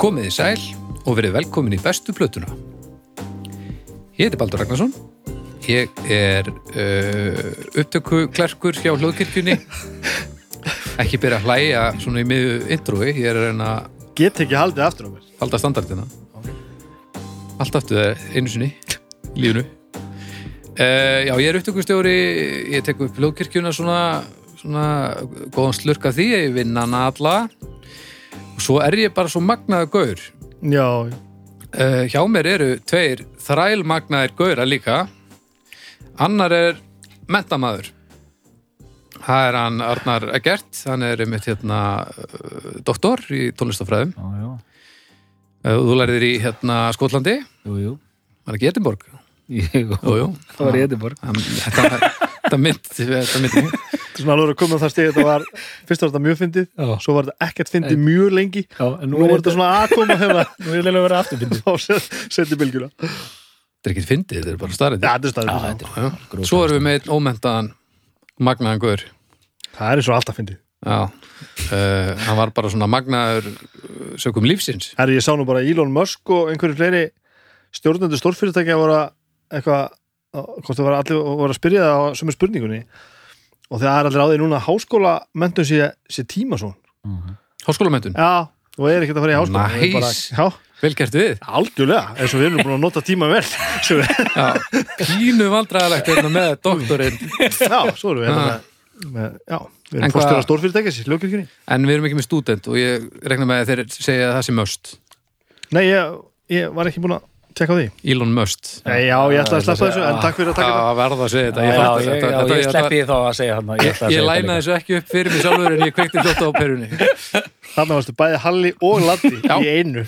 Komiði sæl og verið velkomin í bestu plötuna. Ég heiti Baldur Ragnarsson. Ég er uh, upptöku klerkur hjá hljóðkirkjunni. Ekki byrja að hlæja svona í miðju introi. Ég er að reyna Get ekki haldið aftur á mér halda standardina. Allt aftur það einu sinni í lífunu. Uh, já, ég er upptökustjóri. Ég tek upp hljóðkirkjuna svona, svona góðan slurk af því. Ég vinna hana alla. Og svo er ég bara svo magnaða gaur. Já, Uh, hjá mér eru tveir þrælmagnaðir gauðra líka. Annar er mentamæður það er hann Arnar Egert. Hann er einmitt hérna uh, doktor í tónlistafræðum Já, já, uh, þú lærðir í hérna Skotlandi. Jú, jú. var ekki Edinborg? Jú, jú. Það var í Edinborg. Hann- þetta, svona alveg að koma á það stegi þetta var, fyrst var þetta mjög fyndið Já. svo var þetta ekkert fyndið mjög lengi. Já, en nú var þetta svona að koma hérna Nú er þetta að vera afturfindið. þá setti bylgjuna. Já, þetta er ekki fyndið, þetta er bara starrið þetta er staðið Já, þetta er gróft. svo erum við með einn ómentaðan magnaðan gaur. Það er svo alltaf fyndið. Já, uh, hann var bara svona magnaður uh, sökum lífsins. Herri, ég sá nú bara Elon Musk og einhverju fleiri stjórnendur stórfyrirtækja voru að eitthvað, hvort það var allir voru að spyrja það á sömu spurningunni og það er allir á því núna að háskóla mentum sé, sé tíma svo háskólamöntun, Já, og er ekkert að fara í háskóla. Það er bara- Nice. Já, vel gert við. Algjörlega, eins og við erum búin að nota tíma vel. Já, pínu vandræðalegt hérna með doktorinn. Já, svo erum við hérna með, með Já, við erum fórstjóra stórfyrirtækis í hljókirkjunni en við erum ekki með stúdent og ég regna með að þeir segja að það sé möst Nei, ég, ég var ekki búin að tekka á því. Elon Nei, já, ég ætla að sleppa þessu, en takk fyrir að taka að verða að segja þetta. Ég, þetta, þetta, þetta, sleppi þá að segja hann. ég, ég læna þessu ekki upp fyrir mig sjálfur en ég kveikti fljótt á perunni. Þarna varstu bæði Halli og Latti í einu.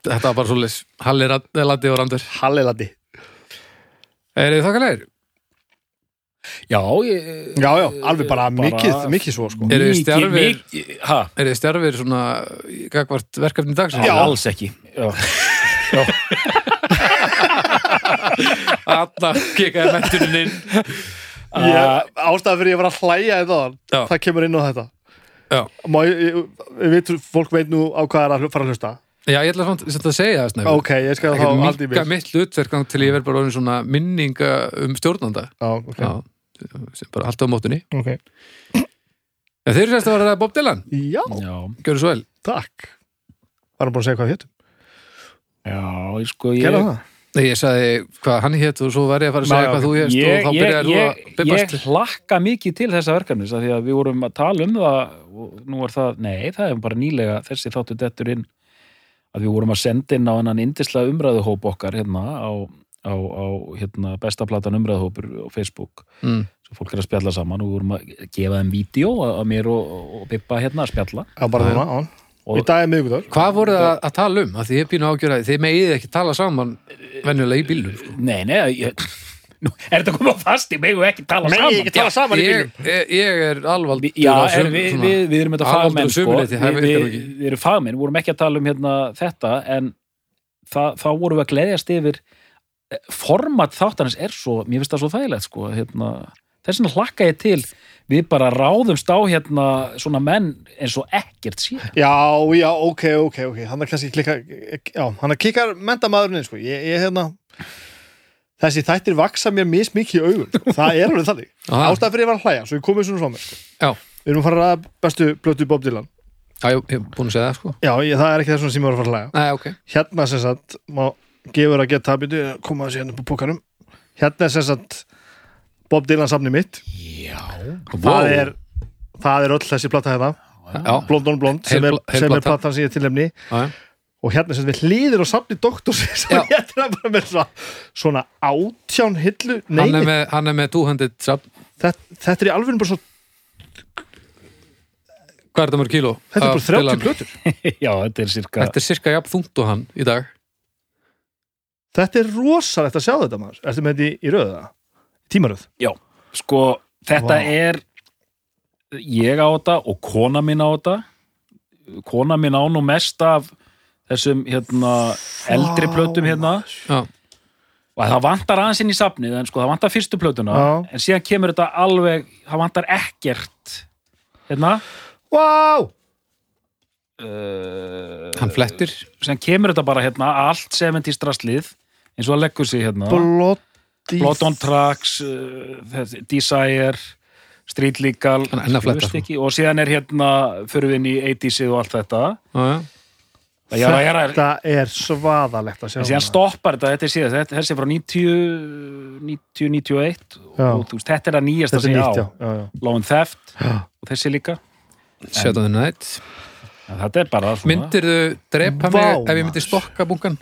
Þetta var bara svolítið Halli Rad- Laddi og Randur Halli Latti er þið þakkalegir? Já, ég... Já, já, alveg bara, mikið, mikið svo sko. Eru þið Mikið, stjarfir- mikið, hæ? er þið stjarfir svona í gagvart verkefni dagsins? Já, alls ekki. Já. Alla kikaði mentunin inn. Ég, Ástæða fyrir ég var að hlæja þetta Já. áðan, það kemur inn á þetta. Já. Má, ég, ég, ég veit, fólk veit nú á hvað er að hlu- fara að hlusta. Já, ég ætla samt samt að segja það snæður Ok, ég skal þá ekki haldi í minka mér mitt hlutverk þangað til ég verð bara orðin svona minninga um stjórnanda. Já, ok, já, sem bara alltaf á mótunni ok. En þeir eru sérst að vera Bob Dylan. Já, Já, gjörðu svo vel. Takk. Var hann búin að segja hvað við hétum? Já, ég sko, ég... Gerða það? Nei, ég sagði hvað hann hétt og svo var ég að fara að segja hvað þú ég, og þá ég, byrjaði þú ég, að ég bibbast hlakka mikið til þessa verkefnis af því að við vorum að tala um það og nú er það, nei, það er bara nýlega þessi þáttu dettur inn að við vorum að senda inn á hennan indislega umræðuhóp okkar hérna á, á, á hérna, bestaplatan umræðuhópur á Facebook. Mm. sem fólk er að spjalla saman og við vorum að gefa þeim vídeo að mér og, og Bippa hérna að spjalla. Já, bara núna, á Og- Í dag er miðvikudagur. Hvað voruð það að, að tala um? Að því ég býna ágjörði, þið megið ekki tala saman venjulega í bílum sko. Nei, nei, ég, nú, er þetta komið á fast? Ég megu ekki tala Nei, saman. ekki tala saman í ég, bílum ég, ég er alvaldur Já, sum- við, svona- við, við erum þetta fagmenn sko, við, við, við erum fagmenn, við vorum ekki að tala um hérna, þetta en það, þá vorum við að gleðjast yfir eh, format þáttanins er svo, mér finnst það svo þægilegt sko, hérna, þess vegna hlakka ég til við bara ráðumst á hérna svona menn eins og ekkert sé Já, já, ok, ok, ok. Hann er kannski klikka Já, hann er kikkar mentamæðurinn sko. ég, ég, hérna Þessi þættir vaksa mér mismikið í augun. Það er alveg þannig. Aha. Ástæða fyrir ég var að hlæja, svo ég komið svona frá mér sko. Já, Við erum að fara að bestu blötu Bob Dylan. Já, ég er búin að segja það sko. Já, ég, það er ekki þess sem ég var að fara að hlæja. Nei, ok. Hérna sem sagt, má gefur að geta Bob Dylan safni mitt. Já, Það er, það er öll þessi plata hérna. Já, Blond on Blond, sem er, sem er plata. platan sem ég tilnefni. Já, og hérna sem við hlýðir og safni doktors sem Já. ég er bara með svona, svona átján hillu nei, hann er með, hann er með 200 safn. Þetta, þetta er í alveg bara svo Hvað er þetta mörg kíló? þetta er bara 30 Dylan? plötur. Já, þetta er cirka Þetta er cirka jafn þungt og hann í dag. Þetta er rosalegt að sjá þetta maður. Ertu með þetta í, í röða? Tímaröð? sko, þetta Vá. er ég á þetta og kona mín á þetta. Kona mín á nú mest af þessum hérna eldri plötum hérna. Já, og það vantar aðeins inn í safnið en sko það vantar fyrstu plötuna. Já. en síðan kemur þetta alveg það vantar ekkert hérna. Vá! uh, Hann flettir. sem kemur þetta bara hérna allt 70 straslið eins og að leggur sig hérna. Bloody Blood on Tracks uh, þessi, Desire Street Legal Hann er að þú ekki, og síðan er hérna fyrir við inn í 80s og allt þetta Já, já. Já, já, já, Þetta er svaðalegt að sjá En síðan stoppar þetta, þetta er síðan, þetta, þessi er frá 90, 90, 91 Já. og þú þetta er að Þetta er ég nýtt, já, á, já, já. Law and Theft Já. og þessi líka, Shut on the night ja, þetta er bara svona, Myndirðu drepa Vá, mig ef ég maður. myndi stokka bunkan?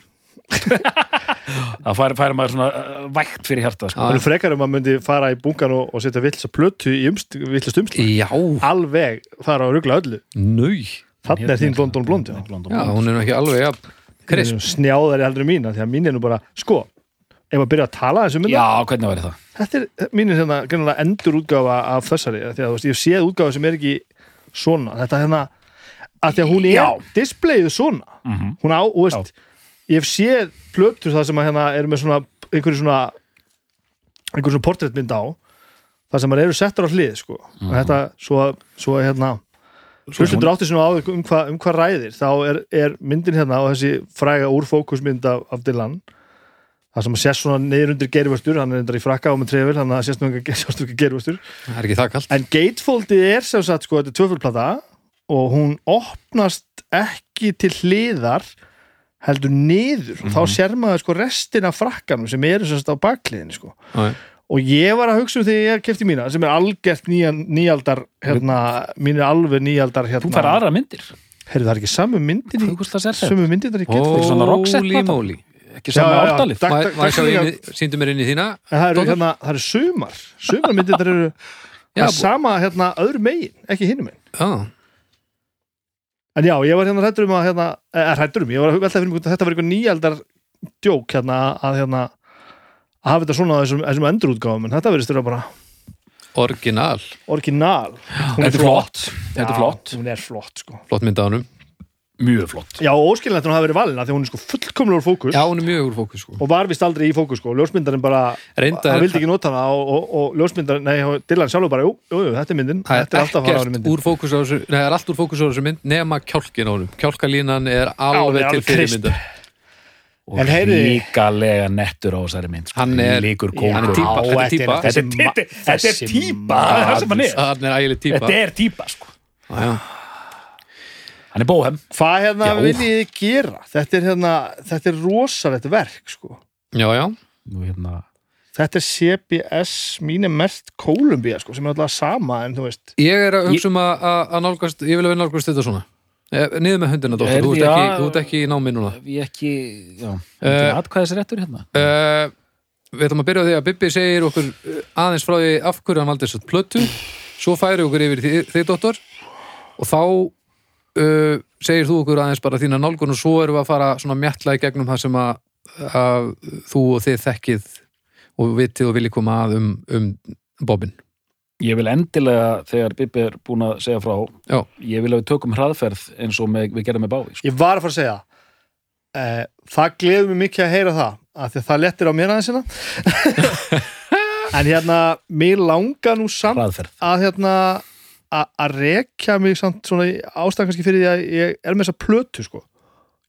það færi, færi maður svona uh, vægt fyrir hjarta, sko. Það er frekar um að myndi fara í bunkan og, og setja villsa plötu í umst, villast umsl Já, alveg fara að ruggla öllu. Þannig er þín London Blond já. Já, hún er ekki alveg ja, snjáðari heldur en mína því að mín er nú bara, sko ef að byrja að tala þessu mynda Já, hvernig væri það? þetta er mín er hérna endur útgáfa af þessari, því að þú veist, ég séð útgáfa sem er ekki svona, þetta hérna að því að hún er displayið svona. Mm hún á, og veist, ég hef séð plötur það sem að hérna eru með svona einhverju svona einhverju svona portréttmynd á það sem að eru settur á hlið, sko. Og þetta, svo svo hérna hlustundur átti svona á um hvað um hva ræðir. Þá er, er myndin hérna og þessi fræga úrfókusmynd af, af Dylan það sem að sést svona niður undir gerifastur hann er endur í frakka og með trefil þannig að sést nú ekki gerifastur Það er ekki það kallt en gatefoldið er sem sagt sko þetta er tvöfulplata og hún opnast ekki til hliðar heldur niður. Og þá sér maður sko restina af frakkanum sem eru sagt á bakliðinni sko. Já, og ég var að hugsa um þegar ég kefti mína sem er algjört nýja, nýjaldar hérna, mín er alveg nýjaldar hérna, Þú fær aðra myndir. Heyrðu það er ekki samu þetta sömu myndin þar í Ó, gatefold svona plata. moly. Ekki saman ég í- Sýndu mér inn í þína það eru, hérna, það eru sumar. Sumar myndir það eru Já, sama hérna öðru megin, ekki hinum megin. Já, en já, ég var hérna hrættur um að hérna, er hrættur um, ég var að velta fyrir mig að þetta var eitthvað nýjaldar djók hérna að hérna að hafa þetta svona á þessum, þessum endurútgáfum en þetta verðist vera bara orginal. Orginal. Þetta er flott. Þetta er flott. hún er flott sko. Flott mynd á hannum Mjög flott. Já, óskilnætt hún hafi verið valin af því að hún er sko fullkomlega úr fókus. Já, hún er mjög úr fókus sko. Og var vist aldrei í fókus sko, ljósmyndarinn bara Reyndar- hann vildi ekki nota hana og, og, og ljósmyndarinn, nei, Dylan sjálfur bara, jú, jú, jú þetta er myndin. Það þetta er alltaf að fara á myndin. úr fókus á þessu Nei, það er allt úr fókus á þessu mynd nema kjálkin á honum. Kjálkalínan er alveg Já, til alveg fyrirmyndar Og ríkalega nettur á þessari mynd sko. Hann er- er típa, þetta er típa. Þetta er típa Þetta er típa Það er það sem hann er bóhem. Hvað hérna Já. viljið þið gera? Þetta er hérna, þetta er rosalegt verk sko. Já, já. Nú hérna. Þetta er CBS mín er mert Kolumbía sko, sem er alltaf sama en þú veist. Ég er að hugsa um að, nálgast Ég vil að við nálgast þetta svona. Eh, Niður með hundina, dóttir, þú ert ekki, já. þú ert ekki í námi núna. Ég ekki Já. Eh, uh, Atkvæðisréttur hérna. uh, Við ætlum að byrja á því að Bibbi segir okkur uh, aðeins frá því af hverju hann valdi þess að plötu. Svo færi okkur yfir í þig, þig dóttor. Og þá uh, segir þú okkur aðeins bara þína nálgun og svo erum við að fara svona mjalla í gegnum það sem að, að þú og þið þekkið og vitið og viljið koma að um, um Bobbin Ég vil endilega þegar Bibi er búin að segja frá Já. Ég vil að við tökum hraðferð eins og með, við gerum með báði sko. ég var að fara að segja eh, það gleður mig mikið að heyra það af því að það lettir á mér aðeins hérna en hérna mér langar nú samt Hraðferð að hérna að rekja mig samt svona ástæðan kannski fyrir því að ég er með þessa plötu sko.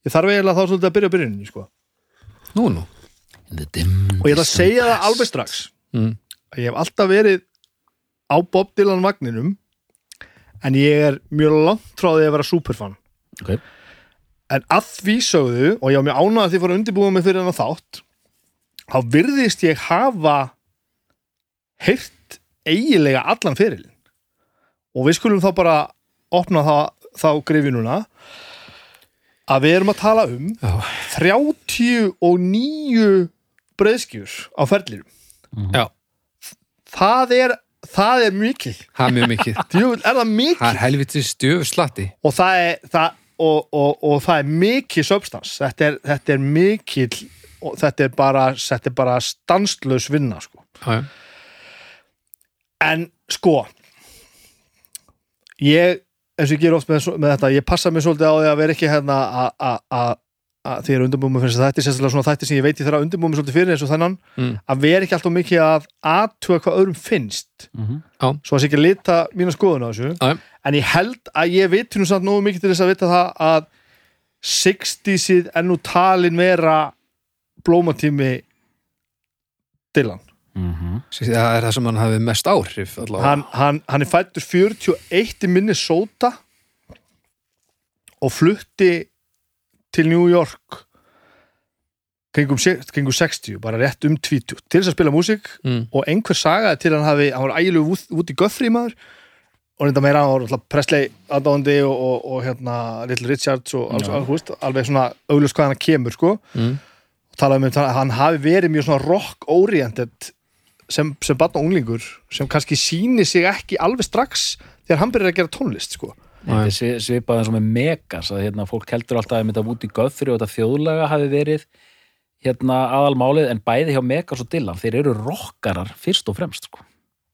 Ég þarf eiginlega þá svolítið að byrja á byrjuninni sko. Nú, nú. Og ég ætla að segja það alveg strax. Mm. að ég hef alltaf verið á Bob Dylan vagninum en ég er mjög langt frá því að vera superfan. Ok. en að því sögðu og ég var mjög ánað að því fór að undirbúa mig fyrir hennar þátt þá virðist ég hafa heyrt eiginlega allan fyrirlin og við skulum þá bara opna það, þá grifi núna. Að við erum að tala um Já. 39 breyðskjur á ferlirum Já, það er, það er mikið. Það er mjög mikið. Djöfull, er það mikið? Það er helviti stjöfslatti og það er það, og, og, og það er mikið substans þetta er, þetta er mikið og þetta er bara, þetta er bara stanslaus vinna sko. En sko ég eins og ég ger oft með, með þetta ég passa mig svolítið á því að vera ekki hérna að- að- að að því er undirbúmi fyrir þess að þetta sérstaklega svona þætti sem ég veit ég þarf að undirbúmi svolítið fyrir eins og þennan Mm. að vera ekki alltaf mikið að aðtuga hvað öðrum finnst Mhm. svo að sé ekki að lita mína skoðun á þessu Já. en ég held að ég viti nú samt nógu mikið til þess að vita það að 60-sið er nú talin vera blómatími Dylan Mhm. það er það sem hann hafi mest áhrif hann, hann, hann er fættur 41 í Minnesota og flutti til New York kringum, kringum 60, bara rétt um 20 til þess að spila músík mm. og einhver sagaði til hann hafi, hann var ægilegu út, út í Guthrie maður og reynda meira hann var alltaf Presley aðdáðandi og, og, og hérna Little Richards og alls, alls, veist, alveg svona auglust hvað hann kemur sko Mm. talaði um að hann hafi verið mjög svona rock-oriented sem, sem batna unglingur sem kannski síni sig ekki alveg strax þegar hann byrjar að gera tónlist sko. Þetta er svi- svipað eins og með Megas að hérna, fólk heldur alltaf að þetta út í göðfri og þetta þjóðlega hafi verið hérna aðalmálið en bæði hjá Megas og Dylan þeir eru rockarar fyrst og fremst sko.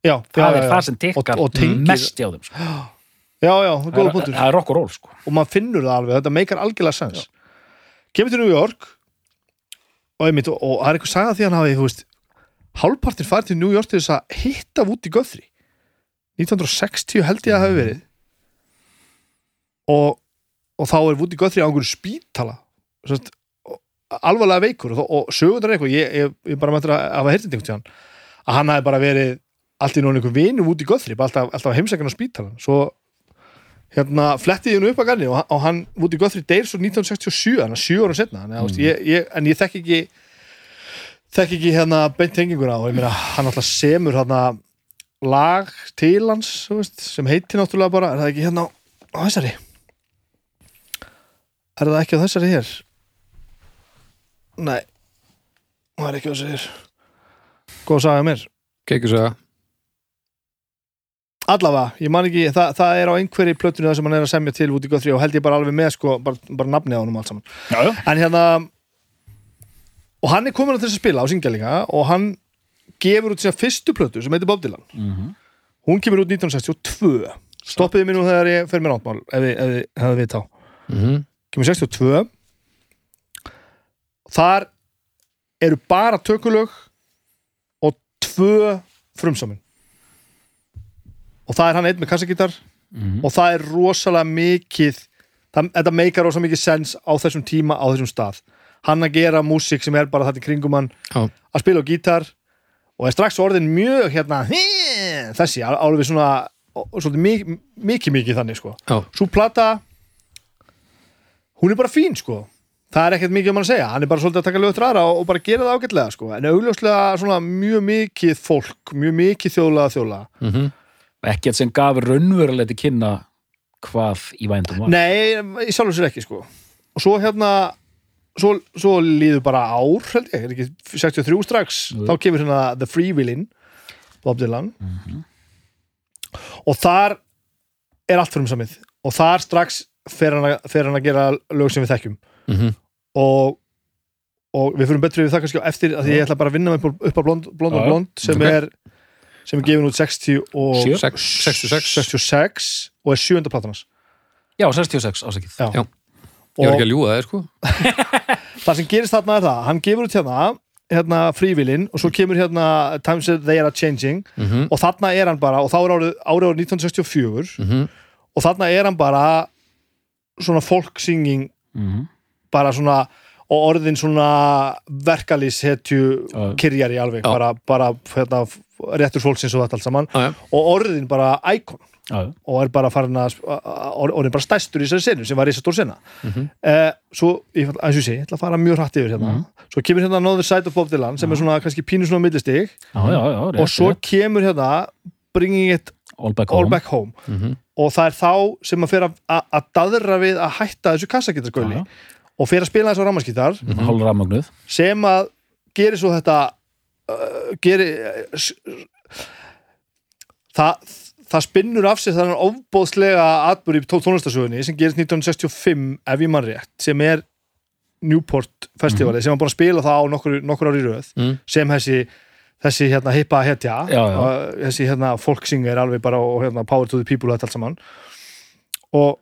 já, það já, er já, það sem tekkar og, og, mest hjá þeim sko. já, já, góða punktur það er rock og roll sko. og maður finnur það alveg, þetta meikar algjörlega sens kemur til New York og, einmitt, og, og það er eitthvað sagað því hann hafi þú veist, hálfpartin farið til New York til þess að hitta út í Guthrie 1960 held ég að hafi verið. Og, og þá er Woody Guthrie á einhverju spítala Sest, alvarlega veikur. Og, og sögundar eitthvað, ég, ég, ég bara mættur að hafa hirtið einhvern tíðan að hann hafi bara verið allt í nóg einhver vinu Woody Guthrie bara alltaf, alltaf heimsækjan á spítalan svo hérna flettið hennu upp að ganni og, og hann Woody Guthrie deyr svo 1967 hann er sjö ára ég, en ég þekk ekki þekk ekki hérna beint tenginguna og ég meina hann alltaf semur hérna lag til hans þú veist, sem heitir náttúrulega bara er það ekki hérna á, á þessari? Er það ekki á þessari hér? Nei það er ekki á þessari hér. Góð að sagja mér. Keikusaga allavega, ég man ekki, það, það er á einhverju plötunni það sem hann er að semja til út í Guthrie og held ég bara alveg með sko, bara, bara nafni á honum allt saman. Já, já. en hérna og hann er komin á þess að spila á syngjalinga og hann gefur út sína fyrstu plötu sem heitir Bob Dylan Mhm. hún kemur út 1962 stoppiði mér nú þegar ég fer mér áttmál ef þið- ef þið hefði við þá mm -hmm. kemur 62 þar eru bara tökulög og tvö frumsamin og það er hann einn með kassagítar Mhm. og það er rosalega mikið það, þetta meikar rosalega mikið sens á þessum tíma á þessum stað hann að gera músík sem er bara þetta í kringum hann Já. að spila á gítar og er strax orðin mjög hérna þessi, al- alveg svona og- og svolítið mikið, mikið, mikið þannig sko. Já. svo plata hún er bara fín sko. Það er ekkert mikið um hann að segja, hann er bara svolítið að taka lögut ræra og, og bara gera það ágætlega sko. En augljóslega svona mjög mikið fólk mjög mikið þjóðlega þjóðlega. Mm -hmm. ekkert sem gaf raunverulega til kynna hvað í vændum var. Nei, í sjálfur sér ekki sko. Og svo hérna svo, svo líður bara ár held ég, er ekki 63 strax Jú. þá kemur hérna The Freewheelin Bob Dylan og þar er allt fyrir samið og þar strax fer hann, að, fer hann að gera lög sem við þekkjum Mm -hmm. og, og við fyrir betri við það kannski á eftir að því ég ætla bara að vinna mig upp á- blond, blond og blond sem ok. er sem er gefin út 60 og Sjö? 66 66 og er sjönda já, 66 ásækið Já. Já. og Ég var ekki að ljúga það, sko það sem gerist þarna er það hann gefur út hérna, hérna frívilin og svo kemur hérna Times they are changing mm -hmm. og þarna er hann bara og þá er árið, árið árið 1964 Mm og þarna er hann bara svona folk singing Mhm. bara svona og orðin svona verkalýshetju Já. kyrjari alveg Já. bara, bara hérna, réttur fólksins og þetta allt saman Já, já. og orðin bara íkon. Og er bara farin að or- orðin bara stæstur í þessari senu sem var risastór sena. Mhm. eh, svo, ég, eins og ég sé, ég ætla að fara mjög hratt yfir hérna. Mhm. svo kemur hérna Another Side of Bob Dylan sem er svona kannski pínu svona millistig. Og svo kemur hérna Bringing It All Back All Home. Back Home. Mhm. og það er þá sem að fyrir að, daðra við að hætta þessu já. og fyrir að spila þessu Hálf rafmagnuð. Sem að gerir svo þetta uh, gerir uh, s- það, það spinnur af sér þannig ofbóðslega atbúr í tónlistasögunni sem gerist 1965 ef ég mann rétt, sem er Newport festivali, sem var búin að spila það á nokkur, nokkur ári röð, Mm. sem þessi þessi hérna hippa hetja Já, já. og þessi hérna folksinger alveg bara og hérna power to the people og þetta allt saman og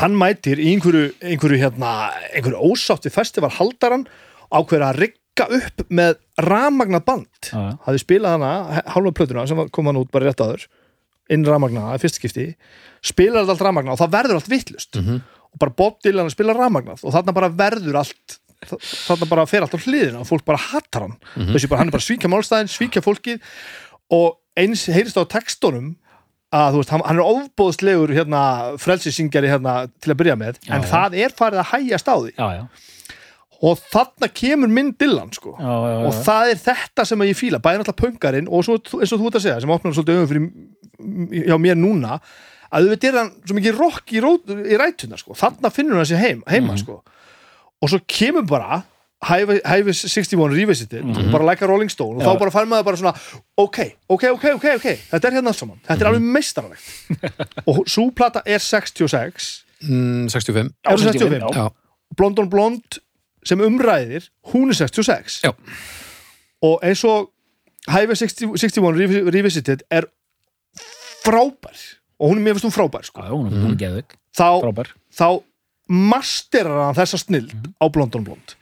hann mætir í einhverju, einhverju hérna, einhverju ósátti festival haldaran ákveður að rigga upp með rafmagnað band Já, já. hafði spilað hana, hálfa plötuna sem kom hann út bara rétt áður inn rafmagnaða, fyrst skipti spilar þetta allt rafmagnað og það verður allt vittlust Mhm. og bara Bob Dylan að spila rafmagnað og þarna bara verður allt þarna bara fer allt á hliðina og fólk bara hattar hann þessi bara, hann er bara svíkja málstæðin, svíkja fólkið og eins heyrist á textunum að þú veist, hann, hann er ofbóðslegur hérna, frelsisingari hérna til að byrja með, Já, en já. það er farið að hægjast á því já, já, og þarna kemur minn Dylan sko já, já, já. og það er þetta sem ég fíla bæði náttúrulega punkarinn og svo, eins og þú ert að segja sem opnar svolítið auðvitað fyrir hjá mér núna að auðvitað er hann svo mikið rock í, í rætuna sko. þarna finnur hann sér heim, heima sko. og svo kemur bara Highway 61 Revisited og bara like a Rolling Stone og Já. þá bara fær maður bara svona ok, ok, ok, ok, ok þetta er hérna allt saman, þetta er alveg meistaralegt og svo plata er 66 mm, 65 Já, er 65 já. Blond on Blond sem umræðir hún er 66 Já. og eins og Highway 60, 61 Revi- Revisited er frábær. Og hún er mér finnst hún frábær sko. Já, hún er- er geðvik, þá, frábær. þá masterar hann þessa snild á Blond on Blond.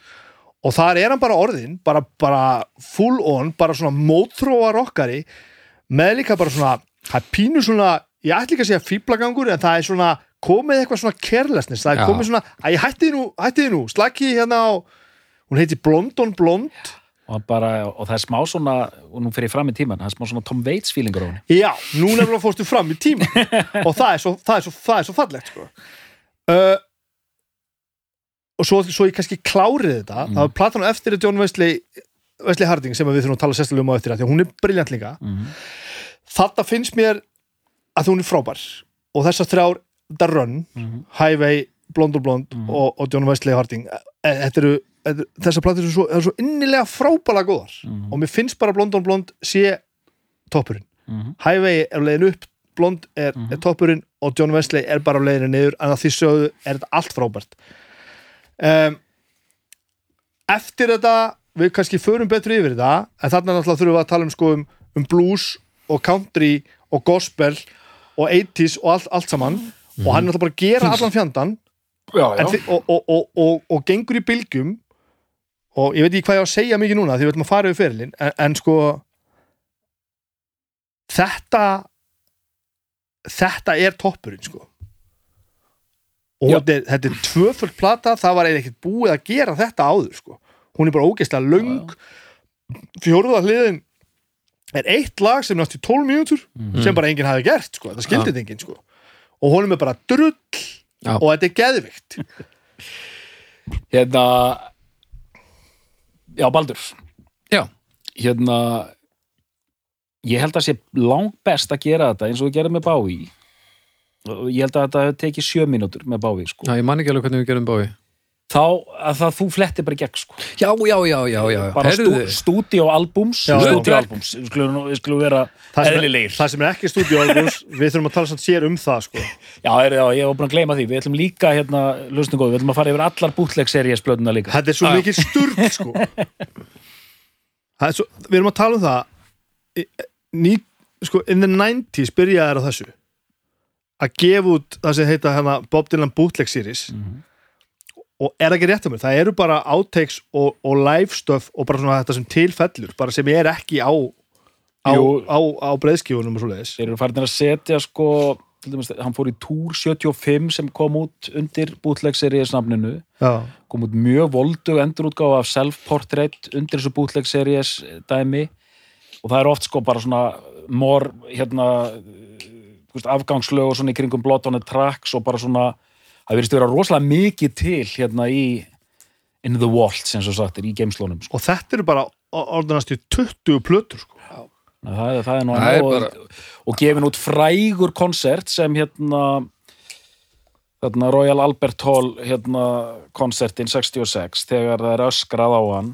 Og þar er hann bara orðin bara, bara full on, bara svona mótþróa rockari með líka bara svona það er pínu svona, ég ætla ekki að segja fýblagangur en það er svona komið eitthvað svona carelessness, það er Já. komið svona að ég hætti þið nú, hætti þið nú, slaki hérna á hún heiti Blond on Blond og, bara, og það er smá svona og nú fyrir ég fram í tíman, það er smá svona Tom Waits feelingur á henni Já, nú nefnilega fórstu fram í tíma og það er svo, það er svo, það er svo fallegt sko. uh, og svo, svo ég kannski klárið þetta Mm. það var platan á eftir John Wesley Wesley Harding sem við þurfum að tala sérstaklega um á eftir hún er briljant líka mm. þetta finnst mér að hún er frábær og þessar þrjár The Run, Mhm. Highway Blond og Blond Mhm. og, og John Wesley Harding e- þetta eru, þetta- þessar platur eru svo, eru svo innilega frábæla góðar Mhm. og mér finnst bara Blond og Blond sé toppurinn Mhm. Highway er á leiðin upp, Blond er, Mhm. er toppurinn og John Wesley er bara á leiðinu niður en að því sögðu er þetta allt frábært um, eftir þetta við kannski förum betur yfir þetta en þarna náttúrulega þurfum við að tala um, sko, um, um blues og country og gospel og 80s og allt, allt saman og hann er náttúrulega bara gera allan fjandan Já, en, þi- og, og, og, og, og gengur í bylgjum og ég veit ekki hvað ég á að segja mikið núna því við ætlum að fara yfir fyrirlin en, en sko þetta þetta er toppurinn sko. Og Já. þetta er, þetta er tvöföld plata það var eiginlega ekkert búið að gera þetta áður sko. Hún er bara ógeðslega löng. Fjóruða hliðin er eitt lag sem náttúrulega 12 mínútur Mhm. sem bara enginn hafi gert sko, það skildi þetta enginn sko. Og honum er bara drull Já. og þetta er geðvikt hérna já, Baldur Já. hérna ég held að sé langt best að gera þetta eins og við gerum með Bái og ég held að þetta tekið sjö mínútur með Bái sko. Já, ég man ekki alveg hvernig við gerum bái þá að það þú flettir bara gegn sko. Já, já, já, já, já. Bara stú, stúdíóalbums stúdíóalbums, við skulum, vera það sem, er, eðlilegir. það sem er ekki stúdíóalbús við þurfum að tala samt sér um það sko. já, er, já, ég var búin að gleyma því, við ætlum líka hérna, lustum góð, við ætlum að fara yfir allar bootleg-series blöðuna líka. Þetta er svo mikið sturg sko. Það er svo, við erum að tala um það ný, sko, in the 90s byrjaði á þessu. Að gefa út það sem heita hana, Bob Dylan Bootleg Series Mhm. Og er ekki rétt um mér, það eru bara outtakes og, og live stuff og bara svona þetta sem tilfellur, bara sem er ekki á á, á, á breiðskífunum og svo leiðis þeir eru farin að setja sko dæmis, hann fór í Tour 75 sem kom út undir bootleg-series nafninu Já, kom út mjög voldug endurútgáfa af self-portrait undir þessu bootleg-series dæmi og það er oft sko bara svona mor hérna afgangslög og svona í kringum the Tracks og bara svona það verðist vera rosalega mikið til hérna í in the vault sem svo sagt er í geimslónum sko. og þetta eru bara orðanast í 20 plötur sko. það, það, það er nú Það er og, bara- og gefin út frægur konsert sem hérna Royal Albert Hall hérna konsertin 66 þegar það er öskrað á hann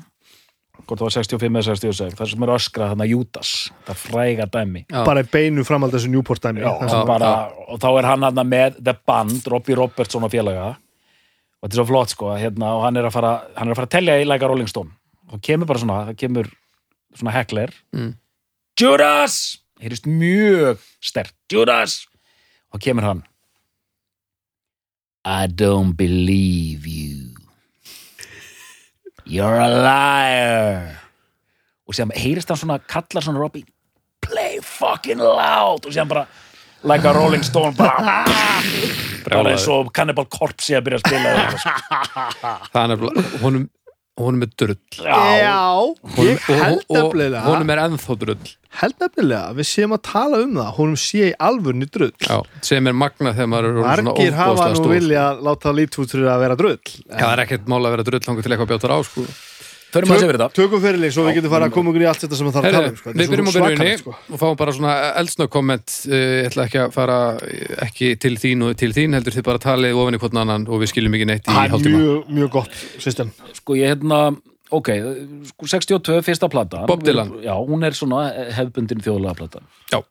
hvort það var 65 eða 66 það sem er öskrað þarna Judas það fræga dæmi. Já. bara í beinu framhald þessu Newport dæmi Já, bara, og þá er hann hann með The Band, Robbie Robertson og félaga. Og þetta er svo flott sko að, hérna, og hann er að fara, hann er að fara að telja í læka Rolling Stone. Og kemur bara svona, það kemur svona heckler. Mm. Judas, heyrist mjög stert Judas! Og kemur hann. I don't believe you You're a liar. Og séðan heyrist hann svona kallar svona Robbie play fucking loud. Og séðan bara like a rolling stone bara, bara eins og Cannibal Corpse sé að byrja að spila sko. það er nefnilega, honum, honum er drull. Já, ég held nefnilega honum er ennþá drull. Held nefnilega að við séum að tala um það honum sé í alvörni drull. Já, sem er magna þegar maður er svona margir hafa nú stór. vilja láta lítútur að vera drull Já, það er ekkert mál að vera drull langur til eitthvað bjótar á sko. Förum að sé verið þetta tökum fyrirlið svo við getum fara að koma okkur í allt þetta sem það þarf að tala um sko. Við byrjum á byrjunni sko. og fáum bara svona eldsnögg komment uh, ég ætla ekki að fara eh, ekki til þín og til þín heldur þið bara talið ofan í hvern annan og við skiljum ekki neitt í Það er hálftíma mjög, mjög gott system sko ég hérna ok, sko 62 fyrsta plata Bob Dylan. já, hún er svona hefbundin þjóðlega plata Já.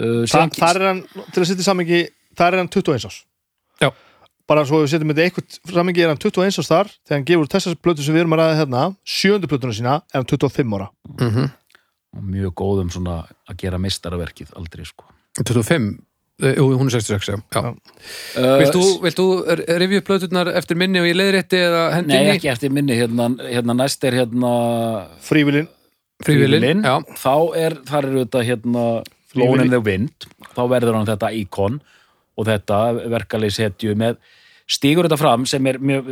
uh, Þa, þar er hann, til að setja samingi þar er hann 21 árs Já. Bara svo við setjum þetta eitthvað samingi er hann 21 árs þar þegar hann gefur þessar plötu sem við erum að ræða hérna sjöndu plötuna sína er hann 25 ára. Mm mjög góðum svona að gera meistaraverkið aldrei sko. 25, uh, jú, hún er 66 já. Já. uh, Vilt þú, vilt þú revju plöturnar eftir minni og ég leiðrétti eða nei, hendinni? ekki eftir minni hérna, hérna næst er hérna frívilin Frívilin, já, þá er, þar eru þetta hérna Lone in the Wind, þá verður hann þetta íkon. Og þetta verkalýs hetju með stígur þetta fram sem er mjög,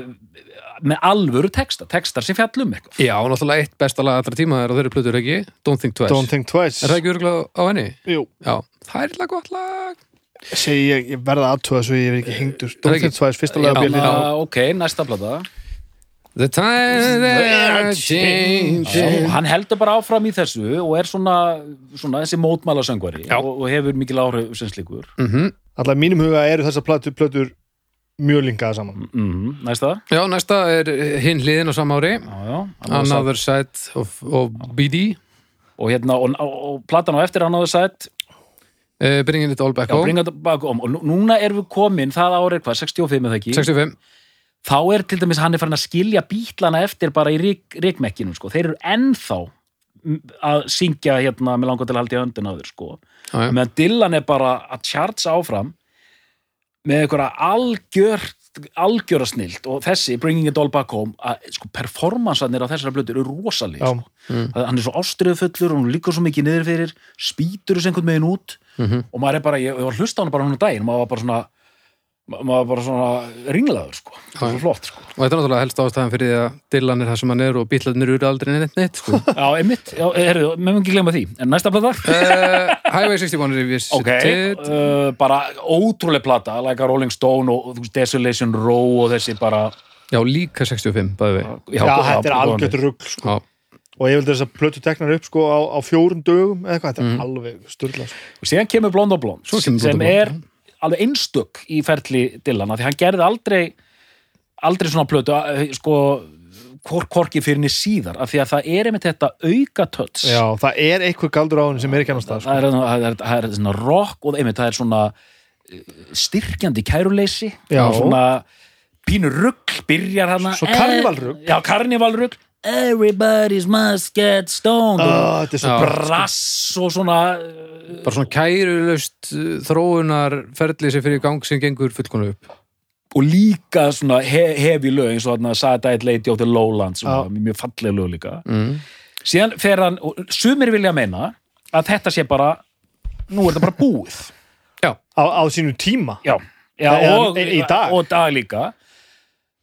með alvöru texta, textar sem fjallum eitthvað. Já, náttúrulega eitt besta lag allra tíma er á þeirri plötur ekki? Don't Think Twice. Don't Think Twice. Er það ekki örgulega á henni? Jú, Já, það er illa gott lag. Segi ég, ég verða aðtöða svo ég er ekki hengdur. Don't ekki- Think Twice, fyrsta björn já. Hérna, ok, næsta plata. The time they are changing. Hann heldur bara áfram í þessu og er svona, svona þessi mótmæla söngvari og, og hefur mikil áhrif sem slíkur. Mm Alltaf mínum huga eru þessar plötur, plötur mjög linkaða saman. Mm, næsta. Já, næsta er hinn hliðin á sama ári. Já, já, Another Side of, of BD og hérna, og, og, platan á eftir Another Side? Uh, Bringing it all back home. Bringa þetta bak om og nú- núna erum við komin það árið hvað, 65 eða ekki? 65 þá er til dæmis hann er farin að skilja bítlana eftir bara í rík, ríkmekkinum sko. þeir eru ennþá að syngja hérna með langar til að halda í höndin á þér sko. Meðan Dylan er bara að chartsa áfram með einhverja algjör algjöra snilt og þessi Bringing It All Back Home að sko, performansanir á þessara blötu eru rosaleg Já. sko. Það- hann er svo ástriðufullur og hún líkur svo mikið niður fyrir spýtur þessu einhvern veginn út Mhm. og maður er bara, ég, ég var hlusta á hann bara hún daginn, maður var bara svona ma- maður var bara svona ringlaður sko, það var svo flott sko. Og þetta er náttúrulega helst ástæðan fyrir því að Dylan er það sem hann er og bílarnir eru aldrei neitt neitt sko. Já, einmitt, já, herru, með ekki glemma því en næsta plata uh, Highway 61 er við ok, uh, bara ótrúleg plata like a Rolling Stone og, og Desolation Row og þessi bara Já, líka 65, bæði við Já, þetta er algjört rugg sko. Já, og ég vildi þess að plötu teknar upp sko, á, á fjórum dögum eða eitthvað, þetta er alveg styrla sko. og síðan kemur Blond og Blond sem og Blonde. er alveg einstök í ferli Dylan því hann gerði aldrei aldrei svona plötu eh, sko hvorki fyrir henni síðar af því að það er einmitt þetta auka töts Já, það er eitthvað galdur á henni sem er ekki annars stað sko. það, það, það er svona rock og einmitt það er svona eh, styrkjandi kæruleysi Já. svona pínu rugl byrjar hana Svo karnevalrugl. já, karnivalrugl everybody's must get stoned. Og Ah, Þetta er svo brass og svona eh, bara svona kærulaust uh, þróunar ferli sem fyrir í gang sem gengur fullkonu upp. Og líka svona he hefi lög eins og þarna Saturday Lady of the Lowlands svona, mjög falleg lög líka. Mm. síðan fer hann, og sumir vilja meina að þetta sé bara nú er þetta bara búið. Já, á, á sínu tíma. Já, já Eða og, dag. og dag líka.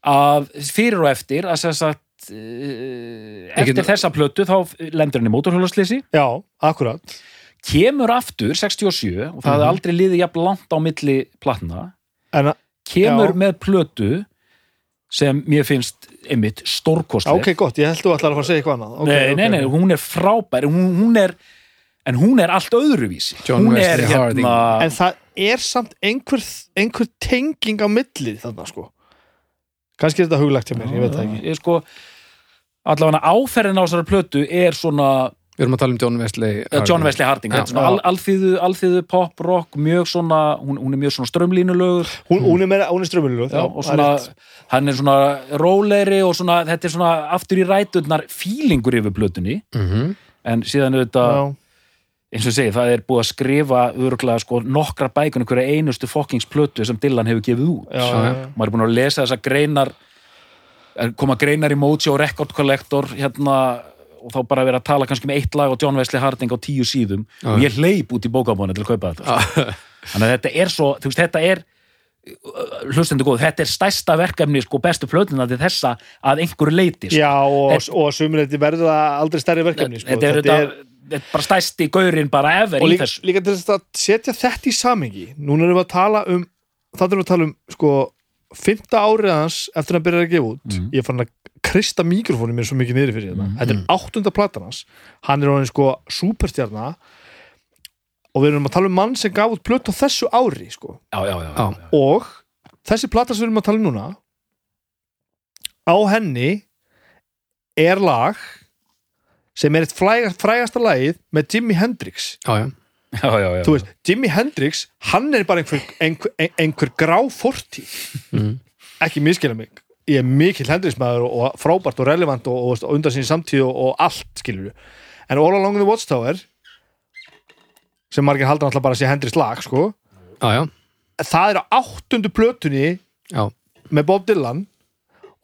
Að fyrir og eftir að sem sagt eftir get- þessa plötu þá lendur hann í mótorhjólaslýsi Já, akkurat. Kemur aftur 67 og það Mhm. hefði aldrei liðið jafn langt á milli platna. En kemur Já. með plötu sem mér finnst einmitt stórkostleg. Ok, gott, ég held þú ætlar að fara að segja eitthvað annað. Okay, nei, nei, nei, hún er frábær hún, hún er, en hún er allt öðruvísi. John hún er Wesley Harding. hérna En það er samt einhver, einhver tenging á milli þarna sko Kannski er þetta huglagt hjá mér, ég veit það ekki ég sko allavega áferðin á þessari plötu er svona við erum að tala um John Wesley Harding. John Wesley Harding, Já. þetta er svona al, alþýðu, alþýðu pop, rock, mjög svona hún, hún er mjög svona strömlínulögur Hún, hún er, meira- hún er já, og svona, hann er svona rólegri og svona, þetta er svona aftur í ræturnar fílingur yfir plötunni mm -hmm. en síðan auðvitað Já, eins og segi, það er búið að skrifa öruglega sko nokkra bækun hverja einustu fokkings plötu sem Dylan hefur gefið út já, já, já. maður er búin að lesa þessar greinar er koma greinar í Mojo Record Collector hérna og þá bara verið að tala kannski með eitt lag og John Wesley Harding á tíu síðum Já. og ég hleyp út í bókabónu til að kaupa þetta sko. þannig að þetta er svo, þú veist, þetta er hlustendur góð, þetta er stærsta verkefni sko bestu plötuna til þessa að einhverju leiti sko. Já, og, Þetta- og sumuleiti verður það aldrei stærri verkefni sko. þetta er, þetta, þetta er bara stærsti gaurinn bara ever og í líka, þessu líka til þess að setja þetta í samengi núna erum við að tala um það erum við að tala um sko fymta árið hans eftir að hann byrjar að gefa út Mhm. ég er farin að krista mikrofónu mér svo mikið niður fyrir þetta Mhm. þetta er áttunda platan hans hann er orðin sko superstjarna og við erum að tala um mann sem gaf út plötu á þessu ári sko já, já, já, Já. já. og þessi plata sem við erum að tala um núna á henni er lag sem er eitt frægast, frægasta lagið með Jimi Hendrix. Já, já, já, já, já. þú veist, Jimi Hendrix hann er bara einhver, einhver, ein- einhver grá fortíð. Mm. ekki miskila mig. Ég er mikill Hendrix maður og, frábært og relevant og, og, og undan sín samtíð og, og allt skilur við en All Along the Watchtower sem margir halda náttúrulega bara að sé Hendrix lag sko já, já, það er á áttundu plötunni já. með Bob Dylan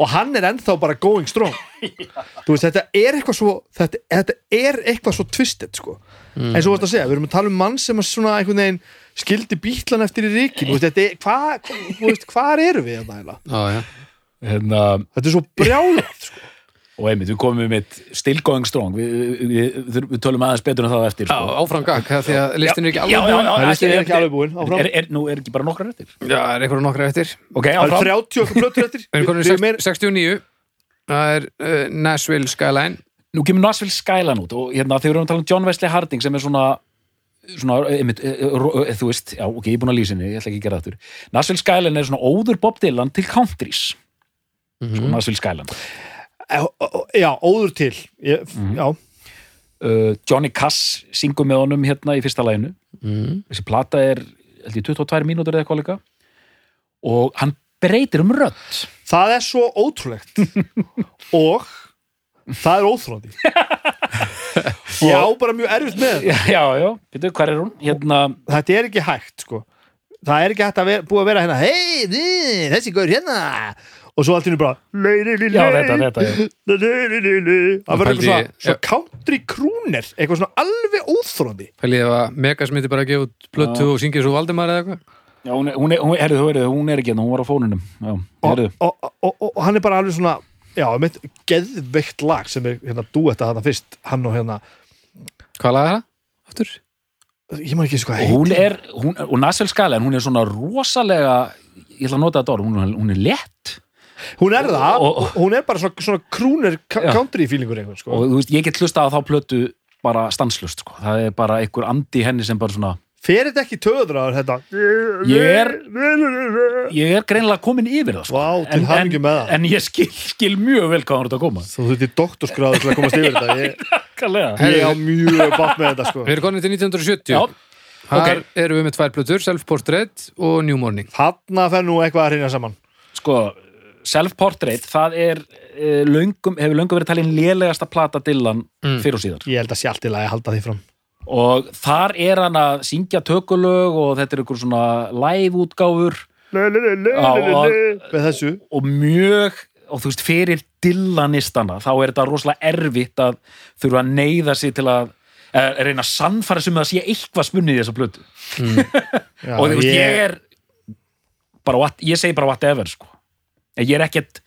og hann er ennþá bara going strong þú veist, þetta er eitthvað svo þetta, þetta er eitthvað svo twisted sko. Mm. eins og þú veist að segja, við erum að tala um mann sem svona einhvern veginn skildi bítlan eftir í ríkin þetta er, hvað, þú veist, hvað eru við þetta já. Hérna, þetta er svo brjálað sko. Og einmitt, við komum með still going strong. Við, við, við, við tölum aðeins betur en það eftir Já, sko. áfram gag, því að listin er ekki Já, alveg já, búin já, er listin ekki alveg búin er, er, nú er ekki bara nokkrar eftir? Já, er einhverju nokkra eftir? Ok, það er áfram. 30 okkur plötur eftir. Við erum meir- 69 Það er uh, Nashville Skyline. Nú kemur Nashville Skyline út og hérna þegar við erum að tala um John Wesley Harding sem er svona svona, einmitt, e, e, ro- e, þú veist, já, ok, ég er búin að lýsa henni, ég ætla ekki að gera það aftur. Nashville Skyline er svona óður Bob Dylan til countries, Nashville Skyline. Eh, já, óður til. Ég, Mhm. já, uh, Johnny Cass syngur með honum hérna í fyrsta læginu mm. þessi plata er, held ég, 22 mínútur eða eitthvað líka. Og hann breytir um rödd. Það er svo ótrúlegt. Og það er óþróndi ég á bara mjög erfitt með já, já, já, veitu, hvað er hún? Hérna, þetta er ekki hægt sko. Það er ekki hægt að vera, búa að vera hérna hei, þessi gaur hérna og svo allt í hennu bara já, þetta, þetta, já. það verður eitthvað pældi svona, ég- svona country crooner eitthvað svona alveg óþróndi Fælið ef að Megas myndi bara að gefa út plötu og syngja svo Valdimar eða eitthvað Já, hún er, hún er, hún er, herrðu, herrðu, hún er ekki hérna, hún var á fónunum Já, og, herrðu, og, og, og, og hann er bara alveg svona já, mitt geðveikt lag sem er hérna duetta þarna fyrst hann og hérna, Hvað lag er það? Aftur? ég maður ekki eins og hvað og hún heitir. er hún, og Nashville Skyline, hún er svona rosalega ég ætla að nota þetta orð, hún, er- hún er létt hún er það, og- og, hún er bara svona, svona Já. country feelingur einhvern sko. og þú veist, ég get hlusta á þá plötu bara stanslust, sko, það er bara einhver andi henni sem bara svona, fer þetta ekki töður á þetta? Ég er- ég er greinilega komin yfir það, sko. Vá, til hamingju með það. en ég skil, skil mjög vel hvað hann er að koma. Þú þurfti doktorsgráður til að komast yfir þetta. Ég, ég á mjög bátt með þetta sko. Við erum konin til 1970 Já, Þar erum við með tvær plötur, Self Portrait og New Morning. Þarna fer nú eitthvað að hrýna saman. Sko, self-portrait það er uh, löngum, hefur löngum verið talin lélegasta plata Dylan Mm. fyrir og síðar. Ég held að sé allt í lagi að halda því fram. Og þar er hann að syngja tökulög og þetta er ykkur svona live útgáfur. Og- með þessu. Og mjög og þú veist fyrir Dylanistana þá er þetta rosalega erfitt að þurfa að neyða sig til að eh, reyna að sannfæra sem að sé eitthvað spunnið í þessa plötu. Já, og þú veist ég er bara, what, ég segi bara whatever sko. Ég er ekkert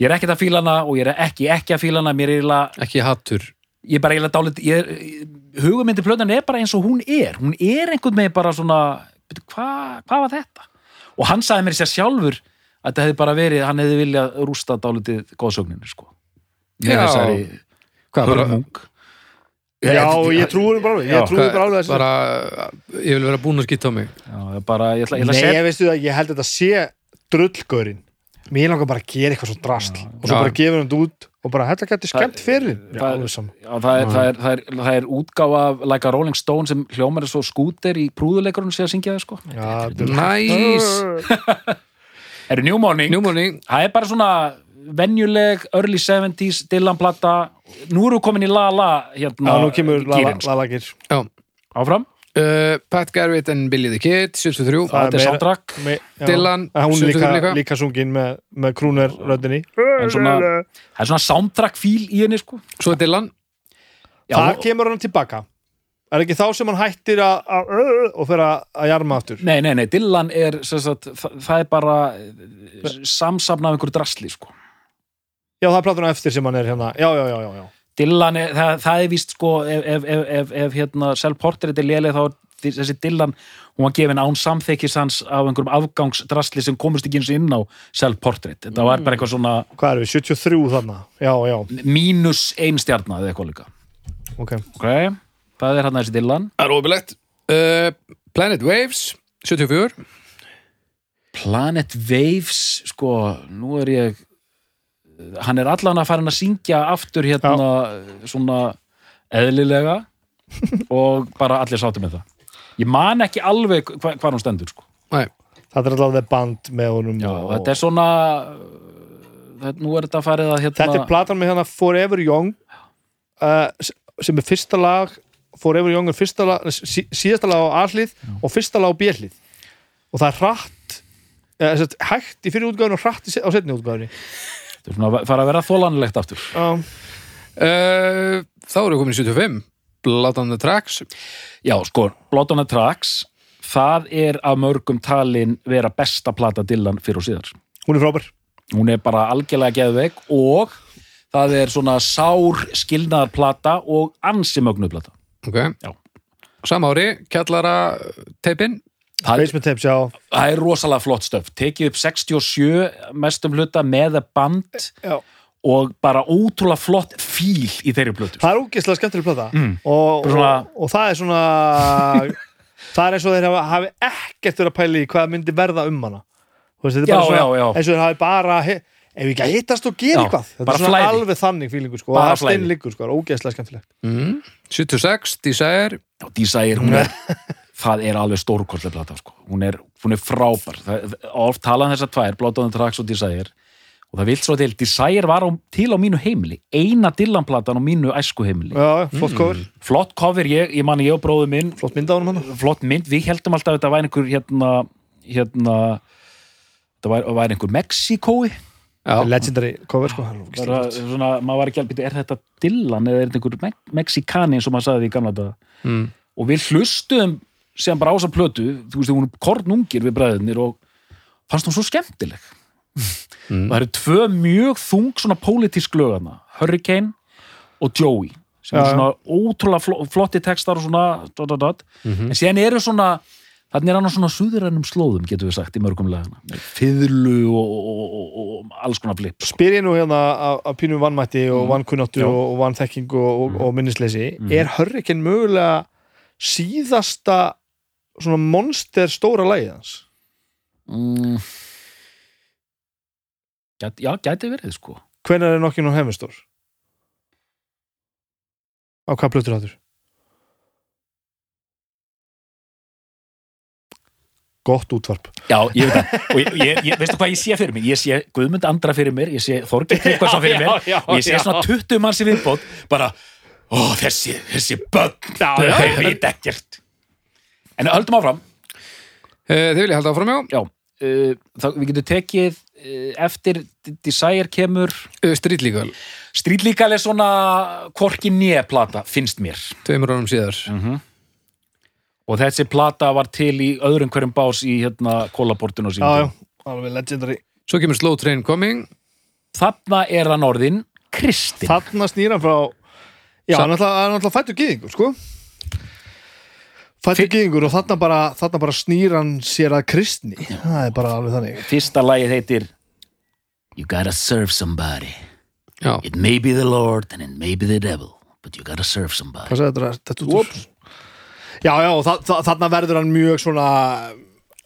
ég er ekkert að fíla hana og ég er ekki ekki að fíla hana. Mér er eiginlega Ekki hattur ég er bara eiginlega dálit ég, hugumyndi plötan er bara eins og hún er. Hún er einhvern veginn bara svona "Bíddu, hvað hva var þetta? Og hann sagði mér sér sjálfur að þetta hefði bara verið hann hefði viljað rústa dálítið góðsögninu sko. Já. þessari Hvað, bara, hörmung. Já, ég trúi bara alveg ég trúi bara alveg þessu. bara Ég vil vera búin að skýta á mig. Já, bara, ég ætla, ég ætla Nei, setja ég veistu það, ég held að þetta sé drullgörinn Mér langar bara að gera eitthvað svo drasl og svo Já. bara gefur hann út og bara þetta getur skemmt fyrir Já, það- það, er, það, er, það, er, það er útgáfa af like a Rolling Stone sem hljómar er svo skúter í prúðuleikurinn sem að syngja það sko. Er- Nice. Er New Morning, New Morning. Það er bara svona venjuleg early 70s Dylan plata. Nú eru við komin í La La hérna Já, nú kemur lalagir Já, áfram, uh, Pat Garrett and Billy the Kid 73, Það er þetta er soundtrack. Dylan, En hún er líka, 73 líka. líka sungin með, með krúner röddinni en svona, það er svona soundtrack fíl í henni sko svo er Dylan Já, Það og- kemur hann tilbaka Er ekki þá sem hann hættir að að- og fer að jarma aftur Nei, nei, nei, Dylan er sem sagt, það, er bara samsafna af einhverju drasli sko. Já, það er platan á eftir sem hann er hérna Já, já, já, já, já. Dylan, er, það, það er víst sko, ef, ef, ef, ef, ef hérna self-portrait er léleg þá er þessi Dylan hún var gefin án samþykis hans af einhverjum afgangsdrasli sem komust ekki eins og inn á self-portrait, þetta var bara eitthvað svona Hvað erum við, 73 þarna? Já, já, mínus ein stjarna eða eitthvað líka. Ok. Ok, það er hann þessi Dylan. Það er óbyrlegt uh, Planet Waves 74 Planet Waves sko, nú er ég hann er allan að fara að syngja aftur hérna svona eðlilega og bara allir sáttu með það. Ég man ekki alveg hva, hvað hún stendur sko. Þetta er the band með honum Já, og, þetta er svona þetta, nú er þetta að hérna Þetta er platan með hérna Forever Young uh, sem er fyrsta lag Forever Young er fyrsta lag sí, síðasta lag á A-hlið og fyrsta lag á B-hlið. Og það er hratt sagt, hægt í fyrir útgáðinu og hratt á setni útgáðinu þetta er svona að fara að vera þólanlegt aftur. Já, uh, þá við komin í 75 Blood on the Tracks. Já, sko, Blood on the Tracks það er af mörgum talin vera besta plata Dylan fyrir og síðar. Hún er frábær. Hún er bara algjörlega geðveik og það er svona sár skilnaðarplata og ansi mögnuplata Ok. Já. Sama ári, kjallara teipin Basement Tapes, já, það er rosalega flott stöf tekið upp 67 mestum hluta með band já. og bara ótrúlega flott fíl í þeirri plötu Það er ógeðslega skemmtileg plata Mm. og, svona- og, og það er svona það er eins og þeir hafa, hafi ekkert verið að pæla í hvað myndi verða um hana Þú veist, þetta Já, bara svona, já, já. eins og þeir hafi bara ef við ekki að hittast og gera eitthvað þetta er svona flæði. alveg þannig fílingu sko, Bara og það flæði. steinliggur sko, ógeðslega skemmtilegt mm. 76, Desire Já, Desire, hún er það er alveg stórkostlega plata sko. hún, er, hún er frábær. Það, oft talaðan þessar tvær, Blood on the Tracks og Desire og það vilt svo til, Desire var á, til á mínu heimili, eina Dylan-platan á mínu æsku heimili, já, flott cover, flott cover ég, ég man ég og bróðu minn flott mynda á honum hann flott mynd, við heldum alltaf að þetta væri einhver hérna, hérna þetta væri, væri einhver Mexikói legendary cover sko, er bara, svona, maður var ekki alveg, er þetta Dylan eða er þetta einhver Me Mexikani eins og maður sagði í gamla daga? Mm. og við hlustuðum sem bara á þessa plötu, þú veist, hún er kornungir við bræðinir og fannst hún svo skemmtileg Mm. það eru tvö mjög þung svona pólitísk lögana, Hurricane og Joey sem Já, eru svona ótrúlega fl flotti textar og svona dot, dot, dot. Mhm. en síðan eru svona þannig er hann á svona suðurænum slóðum getur við sagt í mörgum lagana fiðlu og, og, og, og alls konar flip spyr ég nú hérna af af pínum vannmætti og Mm. vannkunnáttu og, og vannþekking og, og, og minnisleysi Mm. er Hurricane mögulega síðasta svona monster stóra lagið hans mm. Gæti, já, gæti verið sko hvenær er nokkinn á Hemistór? á hvað plötur áttur? gott útvarp Já, ég veit það, og ég, ég, ég, veistu hvað ég sé fyrir mér? Ég sé Guðmund Andra fyrir mér, ég sé Þorgeir Tryggvason fyrir mér já, og ég sé svona 20 manns í viðbót bara, ó, þessi, þessi Já, já. þau veit ekkert En höldum áfram. Uh, Þið vilja halda áfram, já? Já, uh, þá, við getum tekið uh, eftir Desire kemur uh, Street Legal, Street Legal er svona nýja plata, finnst mér. Tveimur árum síðar. Mm og þessi plata var til í öðrum hverjum bás í hérna kólaportinu og já, já, alveg legendary. Svo kemur Slow Train Coming. Þarna er hann orðin Kristinn. Þarna snýra frá já, Sa- hann er náttúrulega- er fættur gyðingur sko fættur gyðingur og þarna bara, þarna bara snýr hann sér að kristni. Það er bara alveg þannig. Fyrsta lagið heitir You gotta serve somebody. Já, It may be the Lord and it may be the devil But you gotta serve somebody. Hvað sagði þetta, þetta út úr? já, já, og þa þa þarna verður hann mjög svona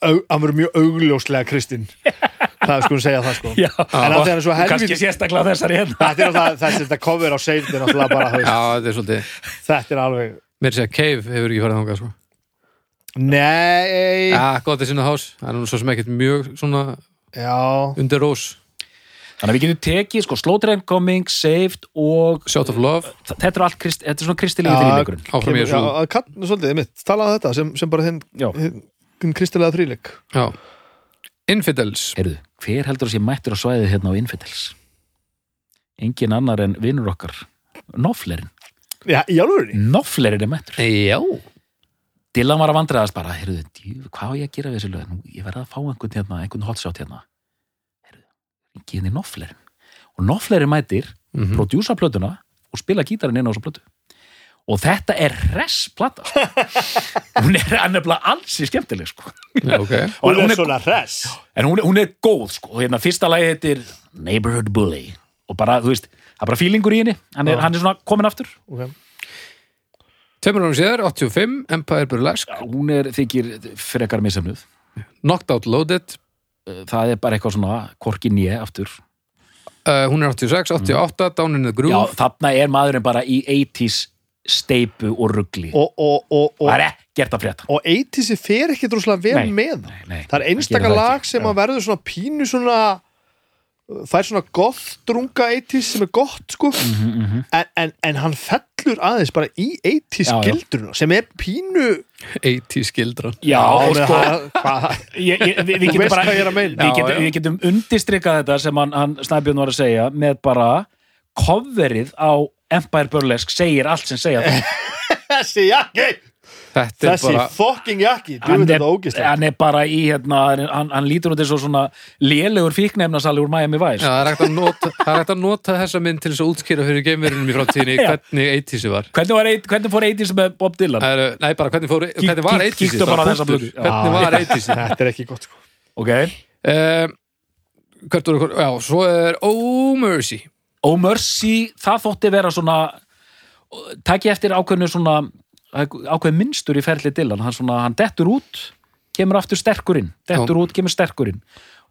hann verður mjög augljóslega kristinn. Það er sko að segja það sko. Já, en að það er svo kannski helviti sérstaklega þessari hérna. Þetta er alltaf, þessi þetta cover á er já, þetta er svolítið þetta er alveg Mér sé að Cave hefur ekki farið þangað sko. Nei, Já, gott að sinna hás Það er nú svo sem ekkert mjög svona já undir rós Þannig að við getum tekið, sko, Slow Train Coming, Saved og Shot of Love, þetta er allt, krist, þetta er svona kristilegi þrýleikurinn. áfram í já, þessu að kann, svolítið, mitt, talaðu þetta sem, sem bara þinn Já. hinn kristilega þrýleik Já. Infidels Heyrðu, hver heldur að sé mættur á svæðið hérna á Infidels? Engin annar en vinnur okkar, Noflerin. Já, í alvörinni Noflerin er mættur. Já, Dylan var að vandræðast bara, heyrðu, djú, hvað á ég að gera við þessu lög? Nú, ég verði að fá einhvern hérna, einhvern hotshot hérna. Heyrðu, ringi henni Noflerin. Og Noflerin mætir, Mhm. prodjúsa plötuna og spila gítarinn inn á þessu plötu. Og þetta er res plata. sko. hún er er bara alls í skemmtileg, sko. já, ok Og Hún er svona hress En hún, hún er góð, sko. Og hérna, fyrsta lagi heitir Neighborhood Bully. Og bara, þú veist, það er bara fílingur í henni. Hann er, hann er svona komin aftur. okay. Tveimur árum síðar, 85, Empire Burlesque Hún er þykir frekar misefnuð. Knocked Out Loaded Það er bara eitthvað svona korki nýja aftur. uh, Hún er 86, 88, Down in the Já, Groove þarna er maðurinn bara í 80s steipu og ruggli. og, og, og, og, Það er ekkert að frétta. og 80 fer ekki droslega vel Nei. með. Nei, nei, það er gerir einstaka það lag sem Já. að verður svona pínu svona fær svona goth drunga 80s sem er gott sko Mhm, mhm. en, en, en hann fellur aðeins bara í 80s Já, já. gildruna sem er pínu 80 skildran Já, sko, það- ég, ég, við, við getum er getum, getum undistrykað þetta sem hann, hann Snæbjörn var að segja með bara coverið á Empire Burlesque segir allt sem segja það. þessi jakki er þessi bara fucking jakki þú hann, er, hann er bara í hérna, hann, hann lítur út eins og svona lélegur fíknefnasali úr Miami Vice. Já, það er hægt að nota, það er hægt að nota þessa mynd til þess að útskýra fyrir geimverunum í framtíðinni hvernig 80s var. Hvernig, var, hvernig fór 80s með Bob Dylan? Eru- Nei, bara hvernig, fór, hvernig var kík- 80s kíktu bara á þessa blötu. Já. Hvernig var 80s þetta er ekki gott sko. Ok, uh, Hvert voru, já, svo er Oh Mercy. Oh Mercy, það þótti vera svona takk ég eftir ákveðinu svona ákveðin minnstur í ferli Dylan. Hann, svona, hann dettur út, kemur aftur sterkurinn dettur út, kemur sterkurinn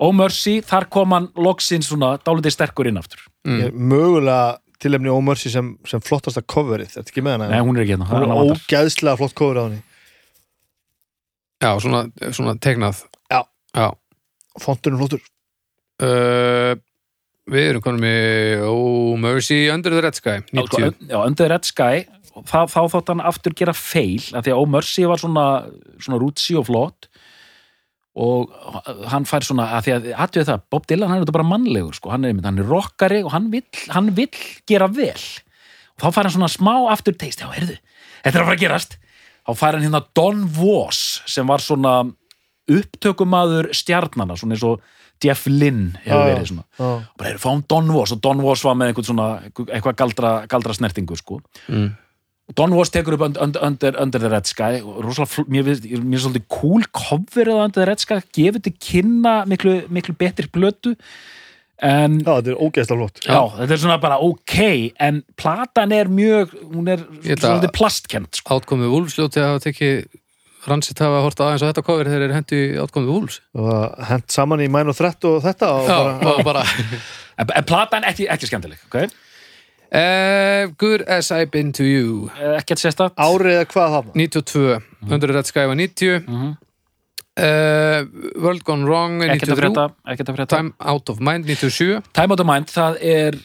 Oh Mercy, þar kom hann loksins svona dálítið sterkurinn aftur. Mm. Ég er mögulega tilefni Ómörsi sem, sem flottasta coverið, þetta ekki með hana? Nei, hún er ekki hérna, hún er vantar. ógeðslega flott cover á henni. Já, svona, svona tegnað Já. Já. Fonturinn flottur. Uh, Við erum konum í Oh Mercy Under the Red Sky Já, sko, 90 já, Under the Red Sky þá, þá þótt hann aftur gera feil af því að Mercy var svona, svona rútsi og flott og hann fær svona að því að aðtöðu það, Bob Dylan hann er þetta bara mannlegur sko, hann er, hann er rockari og hann vill, hann vill gera vel og þá fær hann svona smá aftur teist, já, heyrðu, þetta er að fara að gerast þá fær hann hérna Don Was sem var svona upptökumaður stjarnana, svona eins og Jeff Lynn hefur verið svona Já. bara erum fáum Don Was og Don Was var með einhvern svona eitthvað galdra, galdra snertingu sko. mm. Don Was tekur upp und- und- under, under the Red Sky fl- mér finnst svolítið cool coverið á Under the Red Sky gefur til kynna miklu, miklu betri blötu en Já, þetta er ógeðslega flott já. þetta er svona bara ok en platan er mjög hún er að- svolítið plastkent sko. Átkomið Wolfsljóti hafa tekið Ransitt hafa hort aðeins á þetta cover þegar þeir hendu í átkomið það hent saman í mæn og þrett og þetta og Já, bara, bara en, en platan ekki, ekki skemmtileg okay? Uh, Good as I've been to you. Eh, ekkert sérstætt árið eða hvað það 92, Under the Red Sky var 90 Mhm. uh, World Gone Wrong er ekkert að 93 frétta, ekkert að frétta. Time Out of Mind 97 Time Out of Mind, það er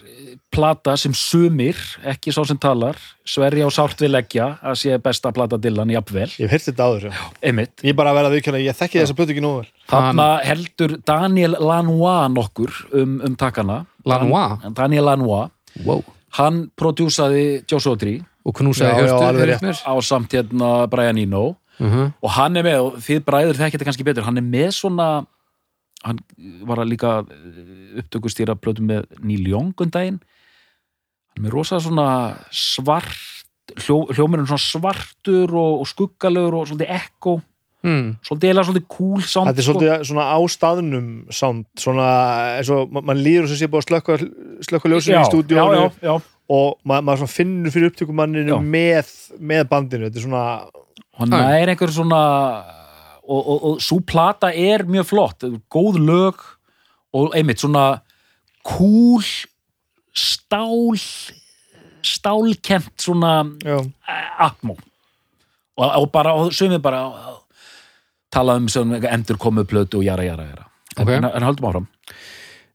plata sem sumir, ekki sá sem talar sverja og sárt við leggja að sé besta plata Dylan jafnvel. Ég hef heyrt þetta áður já. einmitt, ég er bara að vera að viðkjöna, ég þekki þessa plötu ekki vel. Þarna heldur Daniel Lanois nokkur um, um takana Lanois? Dan- Daniel Lanois, wow. Hann prodjúsaði Joshua Tree og knúsaði Já, já, hjörtu alveg heyrðist rétt. mér. á samt hérna Brian Eno uh -huh. og hann er með, og þið bræður þekkja þetta kannski betur hann er með svona hann var að líka upptökustýra plötu með Neil Young um daginn hann er með rosa svona svart hljó, hljómurinn svona svartur og, og skuggalegur og svolítið ekko mm. svolítið eða svolítið cool sound þetta er sko. svolítið svona á staðnum sound, svona eins og ma- mann líður sem sé búið að slökka, slökka ljósinu í stúdíónu og ma maður finnur fyrir upptökumanninu með, með bandinu. Þetta er svona, hann er einhver svona og, og, og svo plata er mjög flott góð lög og einmitt svona cool stál stálkent svona atmó. Og, og bara, og sumið bara tala um sem endur komu plötu og jara jara jara Ok. en, en höldum áfram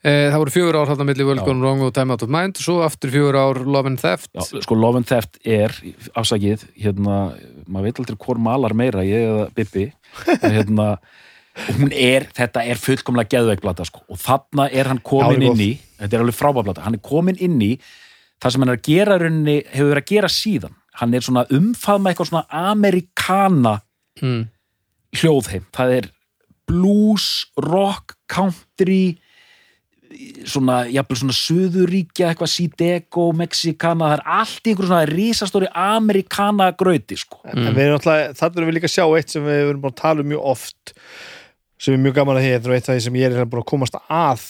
Eh, það voru fjögur ár þarna milli Well Já. Gone Wrong og Time Out of Mind svo aftur fjögur ár Love and Theft Já, sko Love and Theft er afsakið, hérna maður veit aldrei hvor malar meira, ég eða Bibbi en hérna hún er, þetta er fullkomlega geðveikblata sko. og þarna er hann komin Já, inn í þetta er alveg frábæðblata, hann er komin inn í það sem hann er að gera rauninni, hefur verið að gera síðan hann er svona umfaðma eitthvað svona amerikana mm. Hljóðheim, það er blues, rock, country svona, jafnvel svona Suðuríkja, eitthvað Sidego, Mexicana, það er allt einhverjum svona risastóri amerikana grauti, sko. en við erum alltaf, þannig erum við líka að sjá eitt sem við erum búin að tala um mjög oft sem er mjög gaman að er eitt af því sem ég er búin að komast að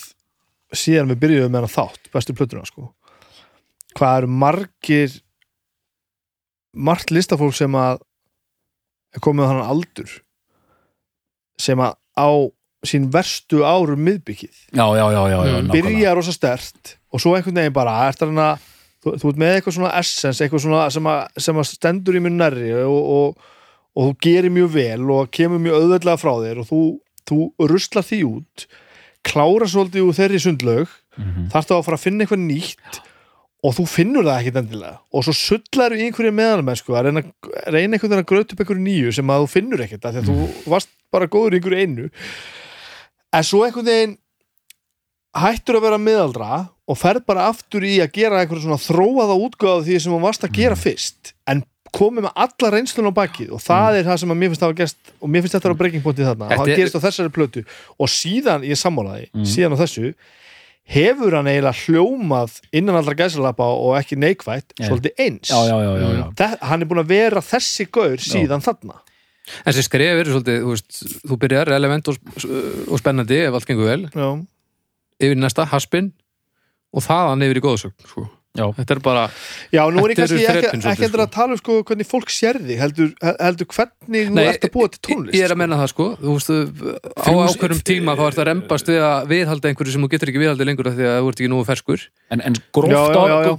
síðan við byrjuðum með hann þátt bestu plötuna sko. Hvað eru margir margt listafólk sem að er komið á þannig aldur sem að á sín verstu árum miðbyggið Já, já, já, já, já Mm. byrja rosa stert og svo einhvern veginn bara að þú, þú ert með eitthvað svona essence eitthvað svona sem að, sem að stendur í mjög nærri og, og, og þú gerir mjög vel og kemur mjög auðveldlega frá þér og þú, þú ruslar því út klára svolítið úr þeirri sundlaug Mhm. þarftu að fara að finna eitthvað nýtt og þú finnur það ekkit endilega og svo sullar í einhverju meðanmennsku að reyna, reyna einhvern veginn að gröta upp einhverju nýju sem að þú finnur ekkit af því að þú varst bara góður í einhverju einu. En svo einhvern veginn hættur að vera miðaldra og ferð bara aftur í að gera einhverju svona þróaða útgáða því sem þú varst að gera fyrst en komið með alla reynslun á bakið og það er það sem að mér finnst að gerst og mér finnst þetta að vera breaking pointið þarna og það er- gerist á þessari plötu. Og síðan, ég sammálaði, Mm. síðan á þessu hefur hann eiginlega hljómað innan allra gæsalappa og ekki neikvætt Já. svolítið eins. Já, já, já, já, já. Það, hann er búin að vera þessi gaur síðan þarna En þessi skref er svolítið, þú veist, þú byrjar relevant og, og spennandi ef allt gengur vel. Já, yfir næsta, haspin og þaðan yfir í góðsögn sko. Já. Þetta er bara, já nú er ég eru kannski ekki, endur að tala um sko, hvernig fólk sér þig. Heldur, heldur hvernig þú Nei, ert að búa til tónlist ég er að menna það sko. Þú veist, á ákveðum tíma þá ert að rembast við að viðhalda einhverju sem þú getur ekki viðhaldi lengur af því að þú ert ekki nú ferskur. En, en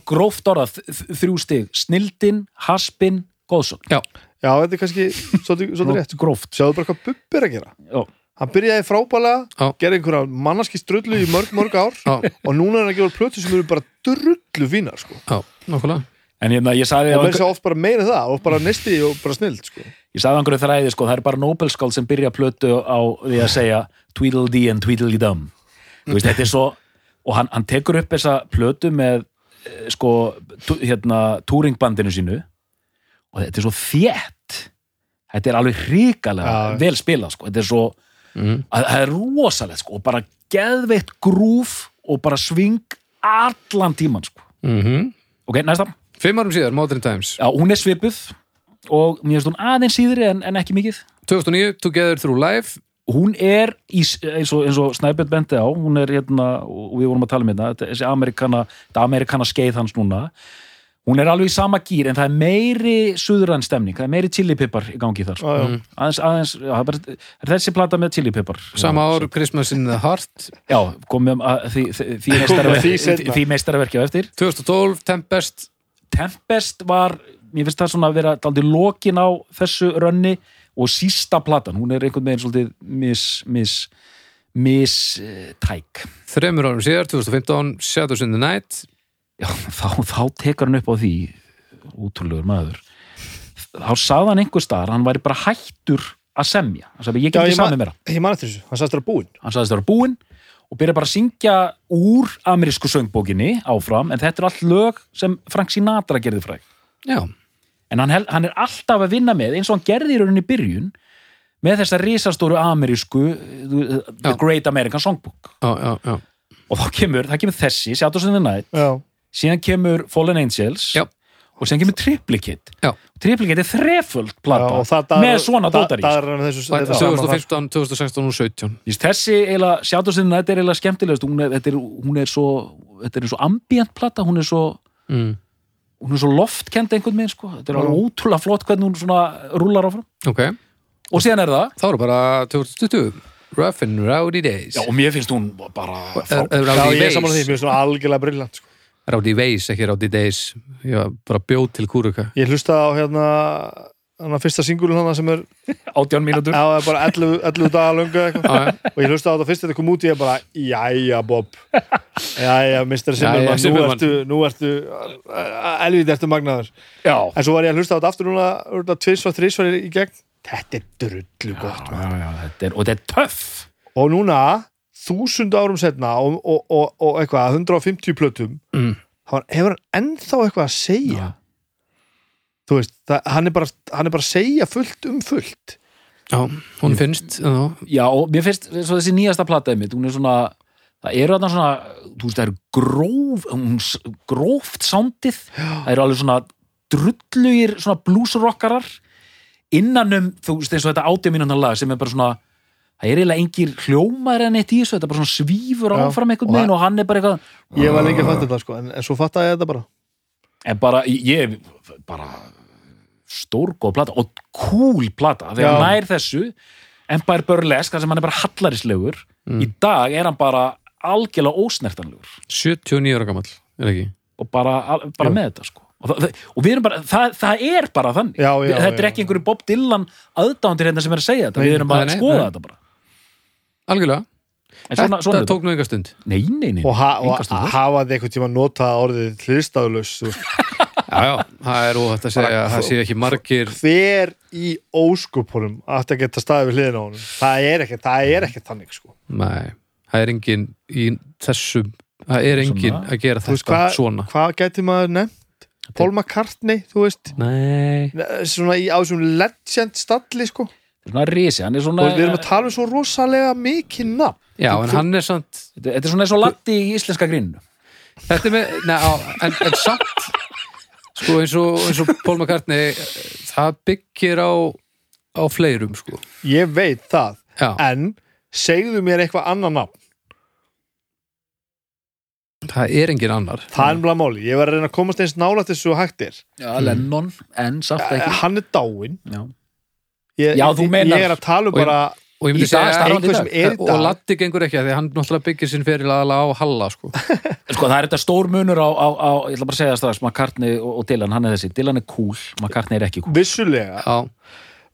gróft, orða, þrjú stig, snildin, haspin, góðsson. Já, þetta er kannski svolítið, rétt. Gróft. sjáðu bara hvað Bubbi er að gera Já. hann byrjaði frábælega, gerði einhverja mannaski strullu í mörg, mörg ár Já, og núna er hann að gefa plötu sem eru bara drullu fínar sko. já, nokkulega En hérna, ég sagði og verður sér oft bara meira það og bara nesti og bara snild sko. ég sagði á einhverju þræði, sko, það er bara Nobelskáld sem byrja plötu á því að segja Tweedledee and Tweedledum. Þú veist, þetta er svo, og hann, hann tekur upp þessa plötu með, eh, sko, hérna, túringbandinu sínu og þetta er svo þétt. Þetta er alveg hrikalega Já. vel spilað, sko. Þetta er svo, mm. að það er rosalegt sko og bara geðveitt grúf og bara sving allan tíman sko Mm ok, næsta, Fimm árum síðar, Modern Times já, hún er svipuð og mér finnst hún aðeins síðri en, en ekki mikið 2009, Together Through Life hún er í, eins og, eins og Snæbjörn bendi á, hún er hérna og við vorum að tala um hérna, þetta- þessi amerikana þetta amerikana skeið hans núna hún er alveg í sama gýr en það er meiri suðræn stemning, það er meiri chilipipar í gangi þar. Mm. aðeins, aðeins já, það er bara- er þessi plata með chilipipar Sama ár, Christmas in the Heart. Já, komum að því, meistaraverki á eftir. 2012, Tempest. Tempest var, mér finnst það svona að vera daldi lokin á þessu rönni og sísta platan, hún er einhvern veginn svolítið mis, mis, mis uh, tæk. Þremur árum síðar, 2015, Shadows in the Night Já, þá, þá tekur hann upp á því útrúlegur maður. Þá sagði hann einhver staðar, hann væri bara hættur að semja, hann sagði ég get ekki samið meira. ég man eftir þessu, hann sagðist það búinn. Hann sagðist það var búinn og byrja bara að syngja úr amerísku söngbókinni áfram, en þetta er allt lög sem Frank Sinatra gerði fræg. Já, en hann, hann er alltaf að vinna með eins og hann gerði í rauninni í byrjun með þessa risastóru amerísku uh, The Já. Great American Songbook. Já, já, já. og þá kemur, það kemur þessi, in the Night já, síðan kemur Fallen Angels Já. og síðan kemur Triplicate Já. Triplicate er þreföld plata Já, með svona dótar í daðrar hann þessu, Og þetta saman þar. 2015, 2016 og 17 Vist, þessi eiginlega, Shadows in the Night er eiginlega skemmtilegast hún er, þetta er, hún er svo þetta er svo ambient plata, hún er svo mm. hún er svo loftkend einhvern veginn sko. þetta er Já. alveg ótrúlega flott hvernig hún svona rúlar áfram Ok, og síðan er það þá eru bara 2020 Rough and Rowdy Days Já, og mér finnst hún bara Er- er Já, Rowdy ég er saman því, Ways mér finnst það algjörlega brillant Rowdy Ways, ekki Rowdy Days. Ég var bara bjóð til kúruka Ég hlusta á hérna hann að fyrsta singulun hann sem er, átján mínútur. Já, það er bara 11, 11 daga löngu eitthvað. Já, já. og ég hlusta á þetta fyrst þetta kom út ég er bara, jæja Bob. Jæja, Mr. Simmerman nú ertu, nú ertu elvið ertu magnaður. Já, en svo var ég að hlusta á þetta aftur núna tvisvar, þrisvar í gegn. Þetta er drullu gott já, já, þetta er, og þetta er töff. Og núna, þúsund árum setna og, og, og, og eitthvað, 150 plötum Mm. þá hefur hann ennþá eitthvað að segja? Já. þú veist, það, hann, er bara, hann er bara að segja fullt um fullt. Já, hún finnst já, já, og mér finnst svo þessi nýjasta plataði mitt, hún er svona það eru þarna svona, þú veist, það eru gróf, hún, gróft sándið, það eru alveg svona drullugir svona bluesrockarar. Innan um, þú veist, eins og þetta átjamínundan lag sem er bara svona það er eiginlega engir hljómar en eitt í þessu þetta er bara svona svífur Já, áfram einhvern veginn og hann er bara eitthvað ég var lengi að fatta þetta sko, en, en svo fattaði ég þetta bara. En bara, ég bara stórgóð plata og cool plata þegar Já. hann nær þessu Empire Burlesque, þar sem hann er bara hallarislegur í dag er hann bara algjörlega ósnertanlegur. 79 ára gamall, er ekki? og bara, bara með þetta sko. Og, það, og við erum bara, það, það er bara þannig. Já, já, þetta er já. ekki einhverju Bob Dylan aðdándir hérna sem er að segja þetta, Nei, við erum bara nei, að skoða nei. þetta bara Algjörlega, en svona, þetta svona er tók nú enga stund. Nei, nei, nei, og, ha og enga stund. hafa þið einhvern tíma notað orðið hlistaðlaus Já, já, það er óhætt að segja að það sé ekki margir hver í óskupunum átti að geta staðið við hliðina á honum? Það er ekkert, það er ekkert þannig sko. Nei, það er engin í þessum, það er engin Svona. að gera þú veist þetta hvað svona. hva gæti maður nefnt? Paul McCartney, þú veist? Nei, svona í á þessum legend stalli sko svona risi, hann er og svona við erum að tala um svo rosalega mikið nafn. Já, en hann er samt þetta þetta er svona eins og latti í íslenska grínnu Þetta er með, neða, en, en samt sko eins og, eins og Paul McCartney það byggir á á fleirum sko. Ég veit það, Já, en segðu mér eitthvað annan nafn. Það er engin annar. Það er mjög máli, ég var að reyna að komast eins nálægt þessu og hægt er. Já, Lennon, en samt ekki. hann er dáinn. Já. Ég, Já, þú meinar- ég er að tala um Og bara og ég myndi segja starfandi einhver í sem er í og dag Latti gengur ekki að því hann náttúrulega byggir sinn fyrir aðalega á Halla sko. sko það er þetta stór munur á, á, á ég ætla bara að segja það strax, McCartney og, og Dylan hann er þessi, Dylan er cool, McCartney er ekki cool vissulega Já,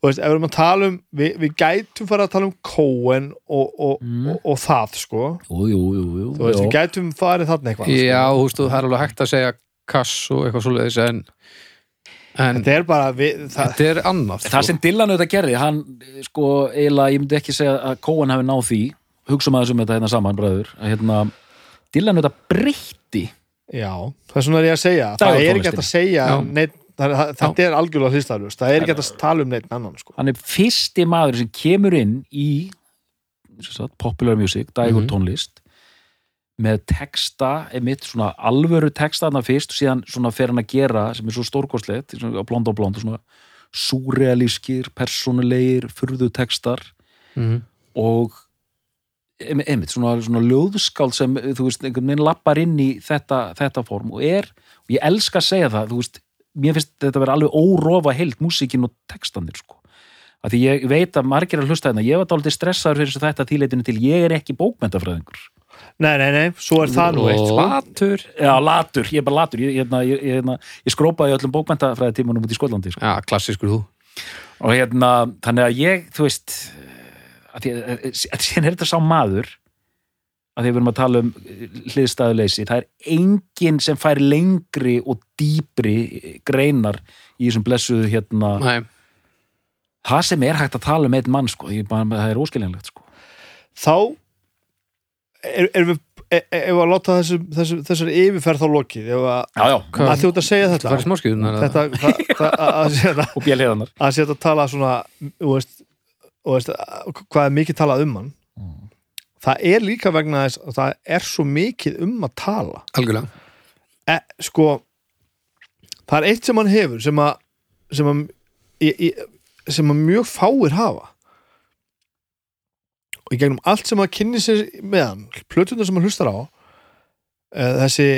og veist, ef við erum að tala um við, við gætum fara að tala um Cohen og, og, Mm. og, og það sko jú, jú, jú, jú, þú veist, jú. við gætum farið þarna eitthvað sko. já þú veist, það er alveg hægt að segja kass og eitthvað svoleiðis en, en þetta er bara við, það, þetta er annað það sem Dylan auðvitað gerði, hann sko, eiginlega, ég myndi ekki segja að Cohen hafi náð því, hugsa maður um þetta hérna saman, bræður, að hérna Dylan auðvitað breytti já, það er svona er ég að segja það er ekki hægt að segja Já. neitt, það, það, þetta er algjörlega hlistaðlust það er ekki hægt að tala um neitt annan sko. hann er fyrsti maður sem kemur inn í sem sagt, popular music, dægur Mhm. tónlist með texta einmitt svona alvöru texta þarna fyrst og síðan svona fer hann að gera sem er svo stórkostlegt, svona blond og blond og svona súrealískir, persónulegir furðu textar Mhm. og einmitt, svona, svona ljóðskáld sem þú veist, einhvern veginn lappar inn í þetta, þetta form og er, og ég elska að segja það þú veist, mér finnst þetta að vera alveg órofa heilt músíkin og textanir sko að því ég veit að margir að hlusta þetta ég var dálítið stressaður fyrir þetta tíleitinu til ég er ekki bókmentafræðingur nei, nei, nei, svo er það nú eitt. Latur. Já, latur, ég er bara latur. Ég, hérna, ég, ég, hérna, ég skrópaði öllum bókmentafræðitímanum út í Skotlandi sko. Já, klassískur þú. Og hérna, þannig að ég, þú veist síðan er þetta sá maður að því að við erum að tala um hliðstæðuleysi, það er enginn sem fær lengri og dýpri greinar í þessum blessuðu hérna, Nei, það sem er hægt að tala um einn mann sko, ég, bara, það er óskiljanlegt sko. Þá er, er við er, er að láta þessu, þessu, þessari yfirferð þá lokið? Ef að, Hvað? að þú ert að segja þetta þetta, að, að, að, og bjálheðanar að sé að tala svona þú veist, þú veist, hvað er mikið talað um hann? Það er líka vegna þess að það er svo mikið um að tala. Algjörlega. E, sko það er eitt sem hann hefur sem að sem að, í, í, sem að mjög fáir hafa og í gegnum allt sem að kynni sér með hann plötundar sem hann hlustar á e, þessi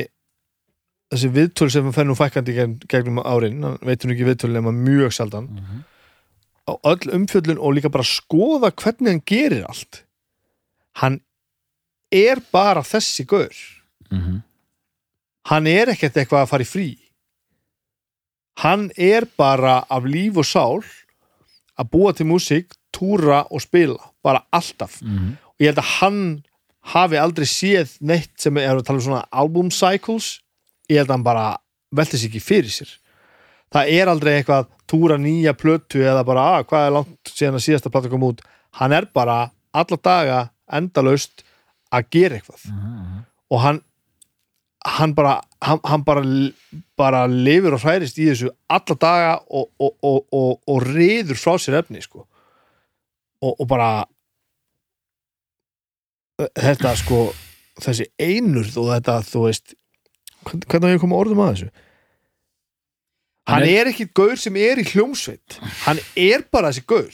þessi viðtöl sem hann fennum fækkandi gegn, gegnum árin, hann veitur nú ekki viðtöl nema mjög sjaldan á öll umfjöllun og líka bara skoða hvernig hann gerir allt. Hann er bara þessi gaur. Mhm. hann er ekkert eitthvað að fara í frí. Hann er bara af líf og sál að búa til músík, túra og spila bara alltaf Mhm. og ég held að hann hafi aldrei séð neitt sem er að tala um svona album cycles ég held að hann bara velti sig ekki fyrir sér það er aldrei eitthvað túra nýja plötu eða bara að hvað er langt síðan að síðasta plata kom út hann er bara alla daga endalaust að gera eitthvað Mhm. og hann hann bara, hann, hann bara bara lifir og hærist í þessu alla daga og, og, og, og, og reyður frá sér efni sko. og, og bara þetta sko þessi einurð og þetta þú veist hvern- hvernig hefur komið orðum að þessu? Hann er- ekki gaur sem er í hljómsveit. Hann er bara þessi gaur.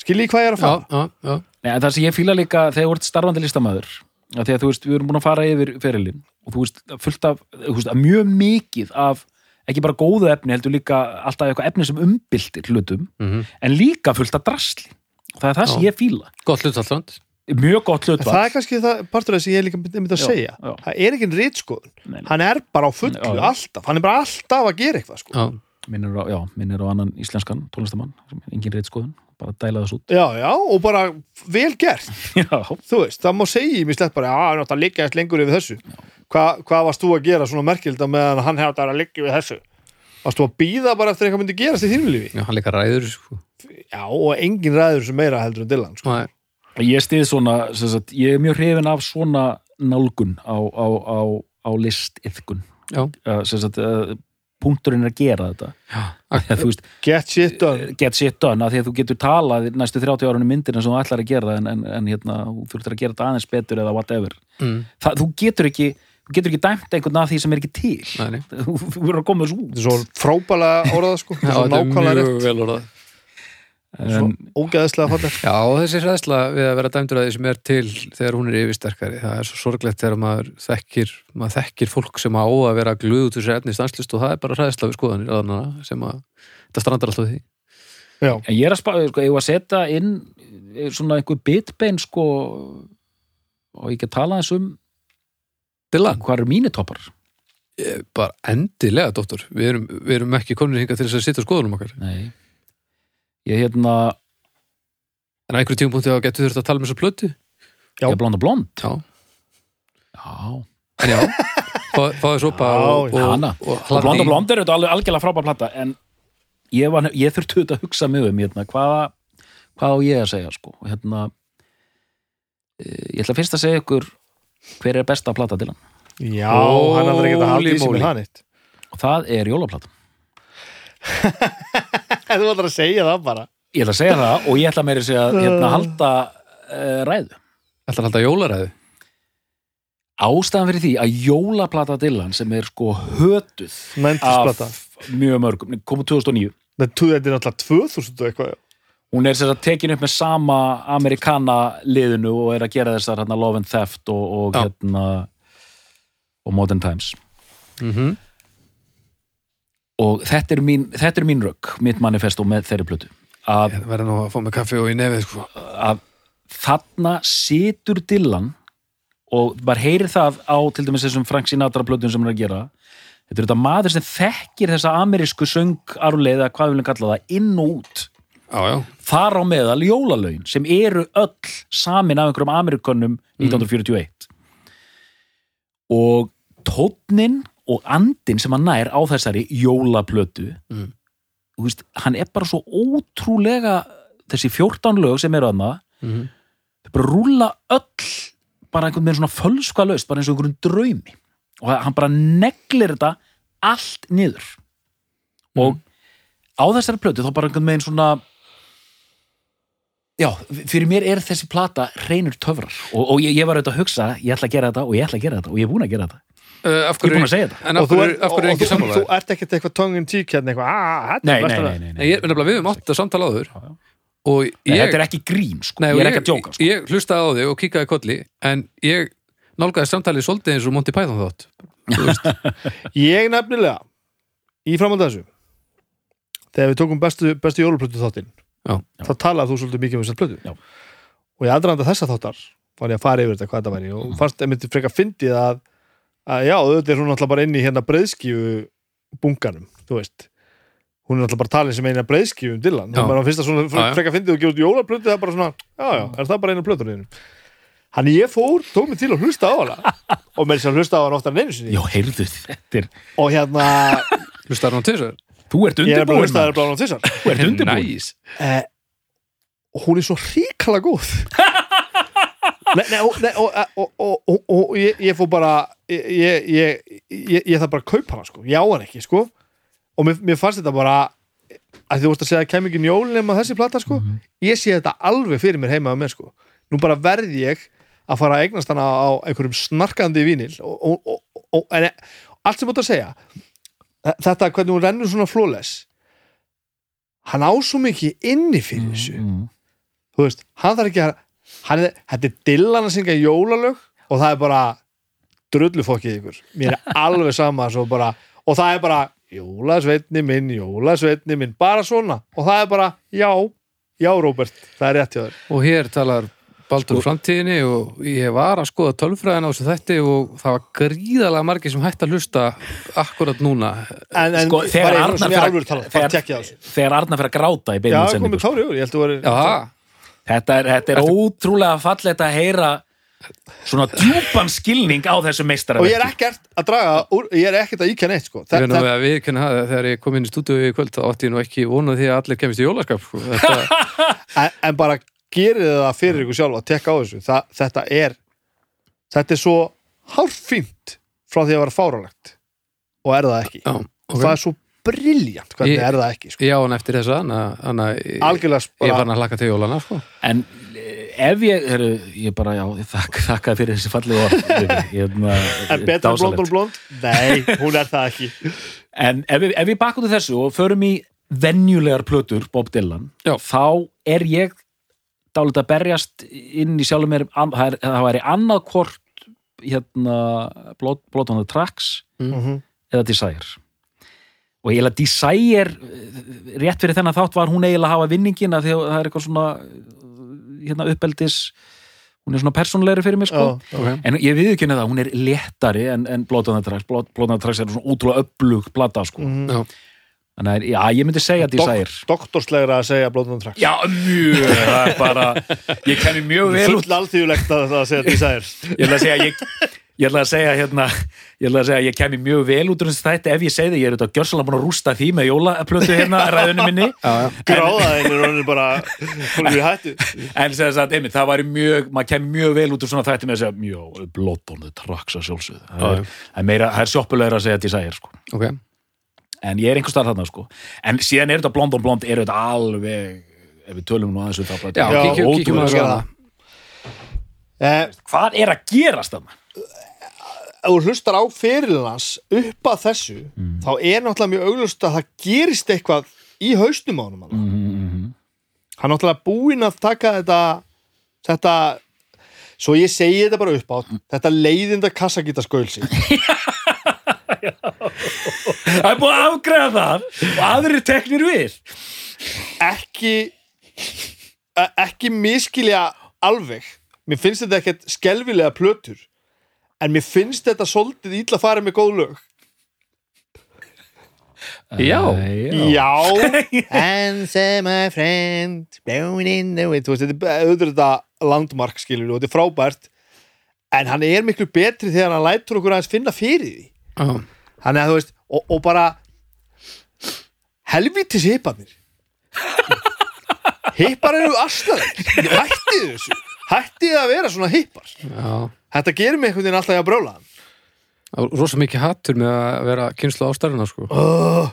Skiljið hvað ég er að já, fara? Já, já, Nei, en það sem ég fíla líka þegar þú ert starfandi listamæður að þú veist, við erum búin að fara yfir ferilinn og þú veist, fullt af veist, mjög mikið af ekki bara góðu efni, heldur líka alltaf eitthvað efni sem umbildir hlutum Mhm. en líka fullt af drasli. Og það er það sem Já. ég fíla. Gott hlutallland mjög gott En hlutvall það er kannski það, partur þess að ég er líka myndi að Já, segja já. það er ekki rítskoðun Nei, nei. hann er bara á fullu Já, já. alltaf hann er bara alltaf að gera eitthvað sko. já, minnir á, á annan íslenskan tónlistamann, sem er engin reitskoðun bara dæla þess út já, já, og bara vel gert já, þú veist, það má segja í mig slett bara já, hann átt að liggja eftir lengur yfir þessu Hva, hvað varst þú að gera svona merkild meðan hann hefði að liggja yfir þessu varst þú að býða bara eftir eitthvað myndi gerast í þínu lífi já, hann líka ræður sko. já, og engin ræður sem meira heldur en Dylan sko. Ég stið svona sem sagt, ég er mjög hrifin af svona nálgun á, á, á, á listiðkun já, uh, sem sagt, uh, punkturinn er að gera þetta. Já, þú veist, get shit done. get shit done. Að því að þú getur talað næstu 30 árunum myndir eins og þú ætlar að gera en, en, en hérna, þú þurftir að gera þetta aðeins betur eða whatever. Mm, það, þú getur ekki þú getur ekki dæmt einhvern að því sem er ekki til. Nei, þú verður að koma þessu út. Þetta er svo frábælega orðað sko. þetta Já, er þetta er nákvæmlega mjög rétt. vel orðað svo en, ógeðslega fallet Já, þessi hræðsla við að vera dæmdur að því sem er til þegar hún er yfirsterkari. Það er svo sorglegt þegar maður þekkir maður þekkir fólk sem á að vera gluð út þessi efni stanslist og það er bara hræðsla við skoðanir aðnana sem að þetta strandar alltaf því. Já, en ég er að spá, sko, ég var að setja inn eh, svona einhver bitbein sko og ég get tala eins um Dylan, hvað eru mínir toppar? Ég, bara endilega, dóttor við erum, við erum ekki konur hingað til þess að sitja á skoðunum okkar. Nei ég hérna, en á einhverjum tímapunkti þá getur þurft að tala með svo plötu. Já. ég er blond og blond. Já, já, en já fá- fáðu sopa og, og, Hana. og, og blond og blond er þetta alveg algjörlega frábær plata en ég, var, ég þurfti auðvitað að hugsa mig um hérna, hvað, hvað á ég að segja sko, hérna eh, ég ætla fyrst að segja ykkur hver er besta plata til hann já hann er aldrei ekki að halda í með moly. það nýtt og það er jólaplata þú ætlar að segja það bara. Ég ætla að segja það og ég ætla meiri að segja hérna, halda uh, ræðu. Ætlar að halda jólaræðu? Ástæðan fyrir því að jólaplata Dylan sem er sko hötuð 90s plata af mjög mörgum, komu 2009 þetta er náttúrulega 2000 og eitthvað. Hún er sér að tekin upp með sama amerikana liðinu og er að gera þessar hérna, Love and Theft og, og hérna og Modern Times. Mm og þetta er mín, þetta er mín rögg mitt manifesto með þeirri plötu. Að, Ég verði nú að fá mig kaffi og í nefið sko. að þarna situr Dylan og maður heyrir það á til dæmis þessum Frank Sinatra plötun sem hann er að gera. Þetta er þetta maður sem þekkir þessa amerísku söngarleið eða hvað við viljum kalla það inn og út. Já, já, þar á meðal jólalögin sem eru öll samin af einhverjum Amerikonum 1941 og tónnin og andin sem hann nær á þessari jólaplötu Mm. veist, hann er bara svo ótrúlega þessi 14 lög sem eru aðna mm þau bara rúlla öll bara einhvern veginn svona fölska löst bara eins og einhverjum draumi. Og hann bara neglir þetta allt niður. Og á þessari plötu þá bara einhvern veginn svona já, fyrir mér er þessi plata reynur töfrar. Og, og ég, ég var auðvitað að hugsa ég ætla að gera þetta og ég ætla að gera þetta og ég er búin að gera þetta uh, Af ég er búin að segja þetta. og hverju er, af hverju er og, ekki þú, ert ekkert eitthvað tongue in cheek hérna eitthvað, ah, þetta nei, er nei, nei, lag." nei, Nei, ég, við höfum átt að samtala og Nei, ég, þetta er ekki grín sko, nei, ég er og ekki að djóka sko. Ég hlustaði á þig og kíkaði kolli en ég nálgaði samtalið svolítið eins og Monty Python þátt. Ég nefnilega í framhald þessu þegar við tókum bestu, bestu jóluplötu þáttinn þá talaði þú svolítið mikið um þessar plötu og ég aðranda þessa þáttar var ég að fara yfir þetta hvað þetta væri og fannst einmitt frekar fyndið að, að já, þetta er hún alltaf bara inn í hérna breiðskífu bunkanum, þú veist. Hún er alltaf bara talin sem eina breiðskifum Dylan, Já. hún bara fyrst að svona frekar fyndið og út jólaplötu, það er bara svona já, já, er það bara eina plötur hann ég fór, tók mig til að hlusta á hana. Og með þess að hlusta á hana oftar en einu sinni. Já, heyrðu, þetta er og hérna, Hlustar hann til þessu? Þú ert er undirbúin hlusta á hana tvisar Þú ert undirbúin Næs eh, hún er svo ríkala góð nei, nei, og, ég, fór bara ég, ég, ég, ég, ég þarf bara að kaupa hana sko, ég á hana ekki sko. Og mér, mér fannst þetta bara að þú vorst að segja að kem ekki njólin nema þessi plata sko, ég sé þetta alveg fyrir mér heima á mér sko, nú bara verð ég að fara að eignast hana á einhverjum snarkandi vínil og, og, og, en, allt sem ert að segja þetta hvernig hún rennur svona flawless hann á svo mikið inni fyrir þessu. Mm. þú veist, hann þarf ekki að er, þetta er Dylan að syngja jólalög og það er bara drullufokkið ykkur, mér er alveg sama svo bara, og það er bara jólasveitni minn, jólasveitni minn bara svona, og það er bara já, já Róbert, það er rétt hjá þér. Og hér talar Baldur Sko- framtíðinni og ég var að skoða tölfræðina á þessu þætti og það var gríðalega margir sem hætti að hlusta akkurat núna. En, en Sko, þegar Arnar fyrir að gráta í já, beinum komið sendingu tári yfir, ég held að Já, vera það Þetta er, þetta er ótrúlega fallegt að heyra svona djúpan skilning á þessu meistara og ég er ekkert að draga, úr, ég er ekkert að íkja neitt sko. Ég Þa, það, að við kenna það þegar ég kom inn í stúdíu í kvöld þá átti ég nú ekki vonað því að allir kemist í jólaskap sko. Þetta, en, en bara gerið það fyrir ykkur sjálf að tekka á þessu. Þa, þetta er þetta er svo hárfínt frá því að vera fáralegt og er það ekki? Já, og það er svo briljant hvernig Ég- er það ekki sko. Já, en eftir þess að ég, algjörlega ég var bara að hlaka til jólana sko. En eh, ef ég, heru, ég bara, já, ég þakka, þakka fyrir þessi fallegu orð hérna, en betur en blond og blond? Nei, hún er það ekki En ef ef við bakum til þessu og förum í venjulegar plötur Bob Dylan, Já. þá er ég dálítið að berjast inn í sjálfum mér, það, er, það væri annað hvort hérna Blood, Blood on the Tracks mm eða Desire og eiginlega Desire rétt fyrir þennan þátt var hún eiginlega að hafa vinningina því að það er eitthvað svona hérna uppeldis hún er svona persónulegri fyrir mig sko. Já, okay. en ég viðkynna það, hún er léttari en, en Blood on the Tracks, Blood, Blood on the Tracks er svona útrúlega upplug plata sko. Mhm. Já. þannig að, já, ég myndi segja Desire. doktorslegra að segja blóðnum traks Já, mjög, það er bara ég kemur mjög vel út. full alþýðulegt að það segja desire. Ég ætla að segja ég, ég ætla að segja hérna ég ætla að segja ég kemur mjög vel út úr þessu þætti ef ég segi það, ég er auðvitað gjörsalega búin að rústa því með jólaplötu hérna ræðunni minni já, já. gráðaðin er honum bara hún er í hættu en segja það, einmitt, það væri mjög maður kemur mjög vel út úr svona þætti með að segja mjög blótbónu traks að sjálfsögðu það er, er meira, það er sjoppulegur að segja Desire sko. ok en ég er einhvers staðar þarna sko. en síðan er þetta blond og blond er þetta alveg ef við tölum nú aðeins um að eh, hvað er að gerast þarna? Ef þú hlustar á fyrirlans upp að þessu þá er náttúrulega mjög auglust að það gerist eitthvað í haustum á honum mm. Mm hann er náttúrulega búinn að taka þetta þetta svo ég segi þetta bara upp á þetta leiðinda kassagita skölsi það er búið að afgræða það og aðrir teknir við. Ekki e- ekki miskilja alveg. Mér finnst þetta ekkert skelfilega plötur en mér finnst þetta svolítið illa að fara með góð lög. Já. Já. Answer my friend Blown in the wind. Þú veist, þetta er auðvitað landmark skilur og þetta er frábært. En hann er miklu betri þegar hann lætur okkur aðeins finna fyrir því. Já. Þannig að þú veist, og, og bara helvítis hipparnir Hippar eru astalegir Hættið þessu. Hættið að vera svona hippar Já. Þetta gerir mig einhvern veginn alltaf í að brjóla hann Það var rosa mikið hattur með að vera kynslu ástarfina sko. oh,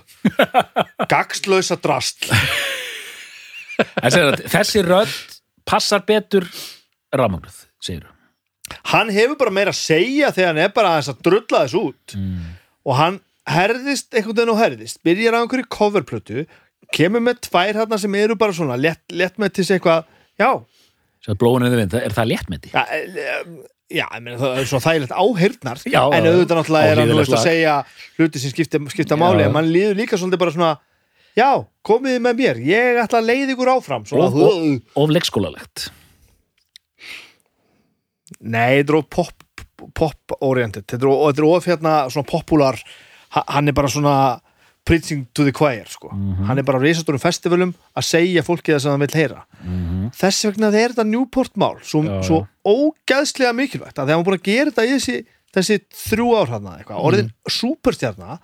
Gagslösa drast að þessi rödd passar betur ramagnuð, segir Hann hefur bara meira að segja þegar hann er bara aðeins að drulla þessu út. Og hann herðist einhvern veginn og herðist byrjar á einhverju coverplötu kemur með tvær þarna sem eru bara svona lett, lett með til sig eitthvað já, vind, er það léttmeti? já, eh, já ég meina, það er svona þægilegt áheyrnar Já, en auðvitað náttúrulega er hann veist, að segja hluti sem skipta, skipta máli en mann líður líka svolítið bara svona já, komiði með mér, ég ætla að leiða ykkur áfram og leikskólalegt. Nei, þetta er of pop, pop oriented þetta er of, of hérna svona popular ha- hann er bara svona preaching to the choir sko. hann er bara á risastórum festivalum að segja fólki það sem hann vil heyra þess vegna er þetta Newport mál svo, svo ógæðslega mikilvægt að þegar hann búin að gera þetta í þessi, þessi þrjú ár hann eitthvað, orðin superstjarna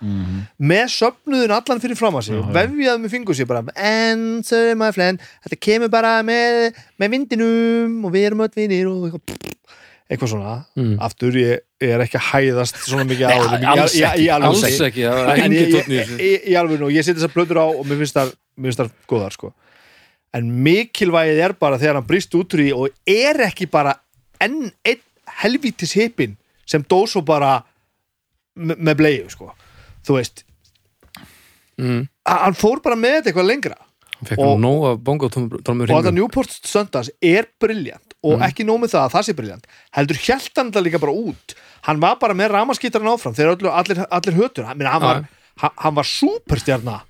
með söfnuðin allan fyrir fram að sig vefjað með fingur sér bara answer my friend, þetta kemur bara með, með vindinum og við erum öll vinir og eitthvað eitthvað svona, aftur ég, ég er ekki að hæðast svona mikið á þessu. alls í ekki, alls ekki, það ég- ég- ég- alveg nú, ég seti þessar plötur á og mér finnst þar, mér finnst þar góðar sko. En mikilvægið er bara þegar hann brýst út úr í og er ekki bara enn einn helvítis hippin sem dó svo bara me- með bleiðu sko. þú veist. Mm. hann fór bara með þetta eitthvað lengra. Og- bongotómur og þetta Newport Sundance er briljant og ekki nóg með það að það sé briljant heldur hjælt hann það líka bara út. Hann var bara með ramaskítarinn áfram þegar öllu, allir, allir hötur hann, hann, var, hann var superstjarna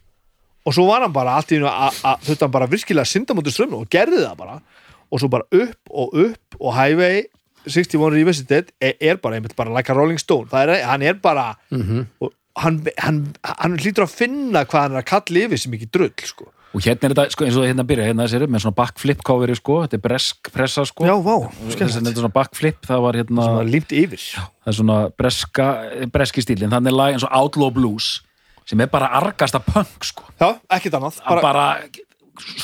og svo var hann bara allt í einu að hann bara virkilega synda mútið strömmnu og gerði það bara. Og svo bara upp og upp og Highway 61 Revisited er, er bara einmitt bara like a Rolling Stone. Það er, hann er bara Mhm. og hann, hann, hann hlýtur að finna hvað hann er að kalla yfir sem ekki drull sko. og hérna er þetta, sko, eins og hérna byrja hérna sér, með svona backflip coveri, sko, þetta er bresk pressa, sko, já, vá, þess að þetta skemmt er svona backflip, það var hérna það er svona breska, breski stílin þannig er lag eins og Outlaw Blues sem er bara argasta punk, sko já, ekkert annað bara, bara,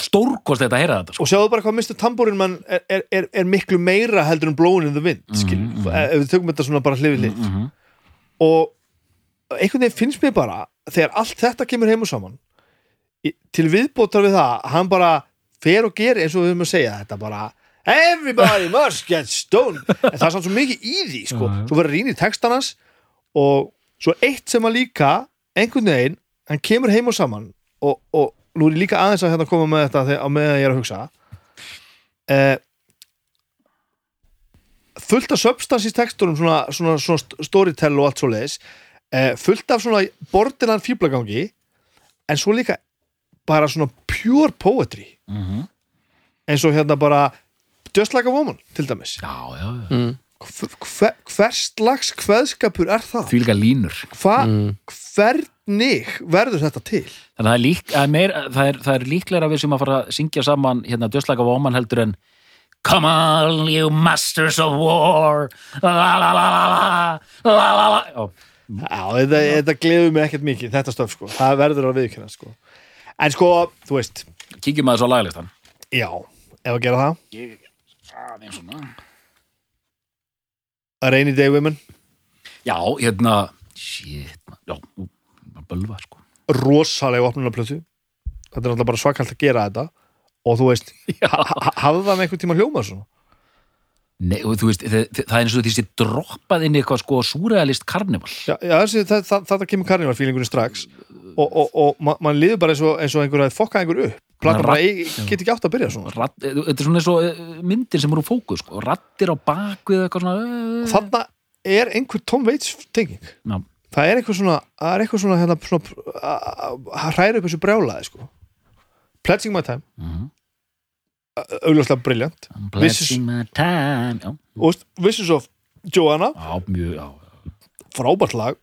stórkost þetta að heyra þetta, sko og sjáðu bara hvað Mr. Tambúrin mann er, er, er, er miklu meira heldur en Blowing in the Wind skil, ef við tökum þetta svona bara hlifið hlið Mhm. og einhvern veginn finnst mér bara þegar allt þetta kemur heim og saman til viðbótar við það hann bara fer og gerir eins og við höfum að segja þetta bara everybody must get stoned en það er samt svo mikið í því sko. Svo verður rýn í textanas og svo eitt sem að líka einhvern veginn, hann kemur heim og saman og, og nú er ég líka aðeins að hérna koma með þetta þegar, á meðan ég er að hugsa eh, fullt af substans í textunum svona, svona, svona storytell og allt svo leiðis eh, fullt af svona bordinan fýblagangi en svo líka bara svona pure poetry mm eins og hérna bara Just Like a Woman til dæmis já, já, já. mm hver, hvers slags hveðskapur er það? Því líka línur. Hva, mm. Hvernig verður þetta til? Þannig að það er, lík, að meir, það er, það er líklega við sem að fara að syngja saman hérna döslæk af óman heldur en Come on you masters of war. La la la la La la la Ó. Já, þetta, þetta gleður mig ekkert mikið, þetta stöf sko. Það verður að viðkjöna sko. En sko, þú veist. Kíkjum að þessu á laglistan. Já, ef að gera það. Ég, aðeins svona. A Rainy Day Women? Já, hérna Shit, bara bölva sko. Rosalega opnunarplötu. Þetta er náttúrulega bara svakalt að gera þetta. Og þú veist, ha ha hafði það með einhvern tíma hljómað svona? Nei, og þú veist, það, það er eins og því sé droppað inn eitthvað sko súrealist karnival Já, já þessi, það, það, þetta kemur karnivalfílingunni strax. Og, og, og ma mann liður bara eins og, eins og einhver að fokka einhver upp Ratt- ég get ekki átt að byrja svona. Ratt, Þetta er svona eins og eh, myndir sem eru fókus sko, rattir á bakvið eitthvað svona eh, þarna er einhver Tom Waits tenging. Já. það er eitthvað svona það er eitthvað svona, hérna, svona að- að hræra upp þessu brjálaði sko. Pledging My Time. Augljóslega briljant I'm This is- Pledging my time og Visions of Joanna. Já mjög, já. Frábært lag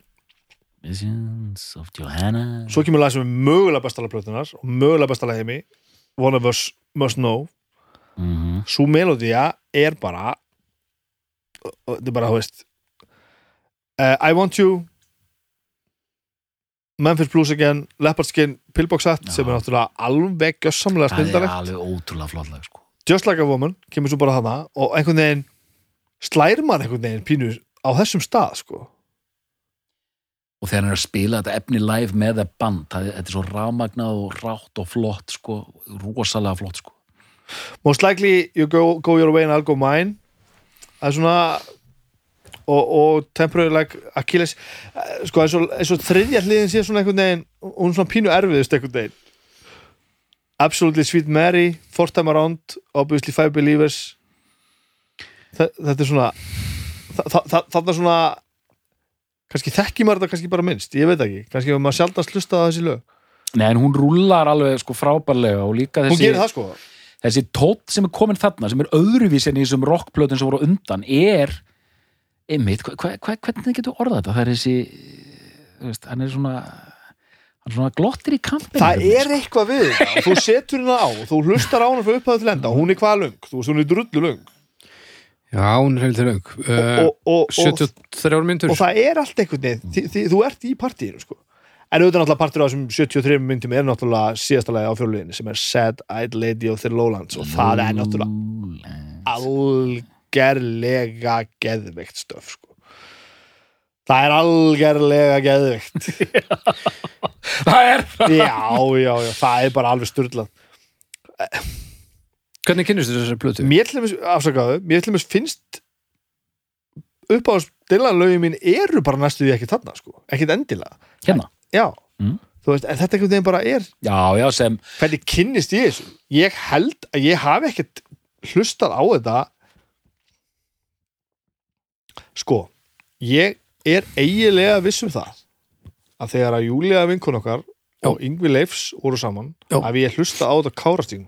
Visions of Johanna. Svo kemur lag sem er mögulega bestala plötunar og mögulega bestala heimi One of Us Must Know. Mhm. svo melodía er bara þetta er bara, þú veist uh, I Want You Memphis Blues Again Leopard Skin, Pillbox Hat sem er náttúrulega alveg gjössamlega Það er snildalegt alveg ótrúlega flott lag sko. Just Like a Woman, kemur svo bara þarna og einhvern veginn slær mann einhvern veginn pínu á þessum stað sko. Og þegar hann er að spila þetta efni live með það band, það, þetta er svo rafmagnað og rátt og flott sko, rosalega flott sko. Most likely you go, go your way and I'll go mine. Það er svona og, og temporary like Achilles eh, sko eins og, eins og þriðja hliðin sé svona einhvern veginn hún er svona pínu erfiðust einhvern veginn. Absolutely Sweet Mary Fourth Time Around, Obviously Five Believers. Þe- þetta er svona þa- þa- þa- þarna svona kannski þekki maður þetta kannski bara minnst ég veit ekki, kannski hefur maður sjaldast hlustað á þessi lög. Nei, en hún rúllar alveg sko frábærlega og líka hún þessi, gerir það sko. þessi tótt sem er komin þarna sem er öðruvísi en í þessum rockplötum sem voru undan er einmitt, hva, hva, hva, hvernig getur orðað þetta? Það er þessi þú veist, hann er svona hann svona glottir í kampinu það er eitthvað við þetta og þú setur hérna á, þú hlustar á hana frá upphæðu til enda. Og hún er hvað löng, þú veist hún er drullu löng Já, hún er löng og, uh, og, og, og, 73 myndur og það er allt einhvern veginn því, því, þú ert í partíinu sko. En auðvitað náttúrulega partur á þessum 73 myndum er náttúrulega síðasta lagi á fjóluðinni sem er Sad Eyed Lady of the Lowlands og það er náttúrulega algerlega geðveikt stöf sko. Það er algerlega geðveikt. Það er já, já, já, það er bara alveg styrlað Hvernig kynnistu þessari plötu? mér til dæmis, afsakaðu, mér til dæmis finnst upp á stillanlögin mín eru bara næstu því ekki þarna sko, ekkit endilega hérna já, Mm. þú veist, en þetta veginn bara er já, já, sem hvernig kynnist ég þessu ég held að ég hafi ekkert hlustað á þetta sko ég er eiginlega viss um það að þegar að Júlia vinkun okkar Já. og Yngvi Leifs voru saman Já. að ég hlustað á þetta kárastíðum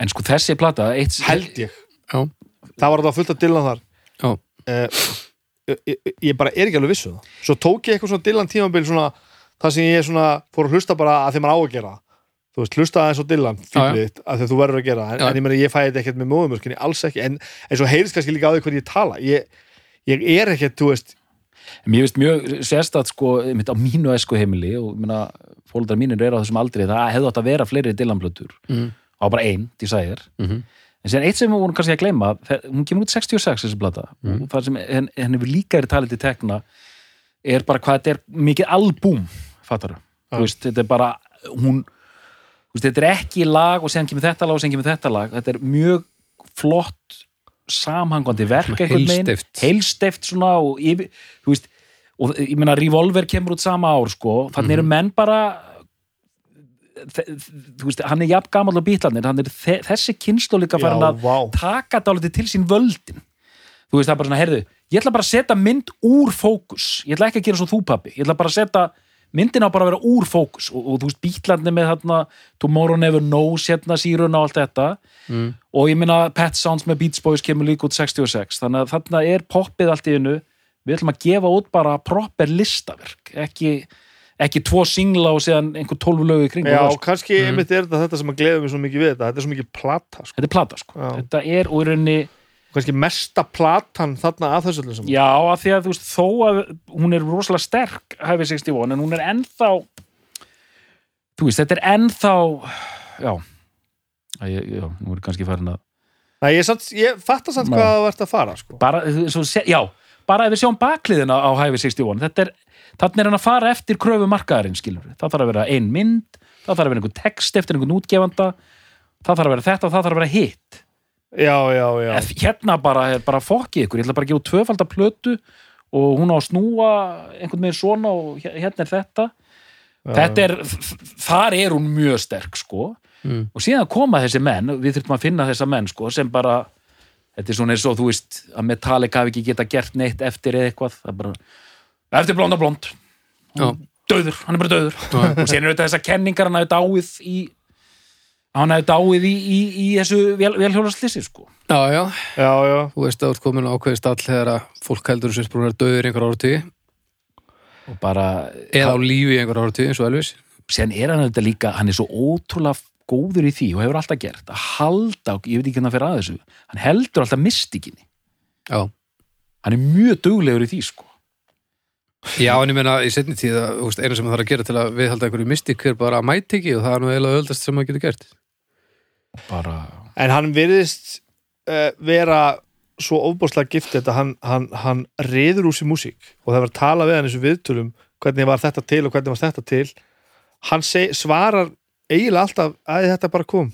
en sko þessi plata eitt, held ég. Já. það var þetta fullt að Dylan þar. Já. Eh, ég, ég, ég bara er ekki alveg viss um það. Svo tók ég eitthvað svona Dylan tímabil svona, það sem ég svona fór að hlusta bara að því maður á að gera. Þú veist, hlusta aðeins á Dylan fíblið, að því að þú verður að gera en, en ég meina ég fæ þetta ekkert með móðumörskinni, alls ekki. En, en svo heyrðist kannski líka á því hvernig ég tala. Ég, ég er ekkert, þú veist mér finnst mjög sérstætt sko á mínu esku heimili og fólkdrar mínir eru á þessum aldrei það hefði átt að vera fleiri Dylan-plötur Mm. Á bara ein, Desire Mhm. en síðan eitt sem við vorum kannski að gleyma hún kemur út 66 þessi Mhm. og það sem henn, henn hefur líka verið talið til tekna er bara hvað þetta er mikið albúm, fattar þú veist, þetta er bara hún, veist, þetta er ekki lag og síðan kemur þetta lag og síðan kemur þetta lag. Þetta er mjög flott samhangandi verk svona og yfir, þú veist og ég meina Revolver kemur út sama ár sko, þannig eru menn bara veist, hann er jafn gamall og bítlanir, hann er þe þessi kynslu líka farin að vá. taka dálítið til sín völdin. Þú veist það er bara svona, heyrðu ég ætla bara að setja mynd úr fókus. Ég ætla ekki að gera svo þú pappi, ég ætla bara að setja myndin á bara að vera úr fókus. Og, og þú veist bítlarnir með þarna Tomorrow Never Knows hérna síruna og allt þetta. Mm. og ég minna Pet Sounds með Beach Boys kemur líka út 66 þannig að þarna er poppið allt í einu. Við ætlum að gefa út bara proper listaverk ekki, ekki tvo singla og síðan einhver tólf lögu í kringum já, það, sko. kannski Mhm. einmitt er þetta þetta sem að gleða mig svo mikið við þetta þetta er svo mikið plata, sko. þetta er plata sko Já. þetta er úr rauninni kannski mesta platan þarna að þessu öllu saman. Já, af því að þú veist, þó að hún er rosalega sterk, hæfi 61, en hún er ennþá þú veist, þetta er ennþá já Æ, ég- já, nú er kannski farin að Nei, ég, samt, ég fatta samt hvað það vart að fara sko. bara, svo, já, bara ef við sjáum bakliðina á hæfi 61, þetta er þannig er hann að fara eftir kröfu markaðarinn skilur það þarf að vera ein mynd það þarf að vera einhver text eftir einhvern útgefanda það þarf að vera þetta og það þarf að vera hitt. Já, já, já. En hérna bara bara fokkið ykkur, ég ætla bara að gefa út tvöfalda plötu og hún á að snúa einhvern veginn svona og hér- hérna er þetta. Þetta er, þar er hún mjög sterk sko. Mm. og síðan koma þessi menn, við þurfum að finna þessa menn sko sem bara þetta er svona eins og þú veist að Metallica hafi ekki geta gert neitt eftir eða eitthvað. Það er bara, eftir blonda blond. Já. döður, hann er bara döður og síðan eru þetta þessar kenningar hann hafi dáið í hann hafi dáið í, í, í þessu vel, velhjólaslissi sko. Já, já, já, já, þú veist að þú ert komin á ákveði stall þegar að fólk heldur sem sprúnar döður í einhver áratugi. Og bara, eða á lífi í einhver áratugi eins og Elvis. Síðan er hann þetta líka hann er svo ótrúlega góður í því og hefur alltaf gert að halda, ég veit ekki hvernig að fyrir að þessu hann heldur alltaf mystikinni Já, hann er mjög duglegur í því sko. Já en ég meina í setni tíð að eina sem það þarf að gera til að viðhalda einhverju mystik er bara að mæti ekki og það er nú eiginlega öldast sem maður getur gert. Bara, en hann virðist uh, vera svo ofbúrslega gift þetta hann, hann, hann reyður úr sér músík og það var að tala við hann eins og viðtölum hvernig var þetta til og hvernig var þetta til. Hann seg, svarar eiginlega alltaf að þetta bara kom.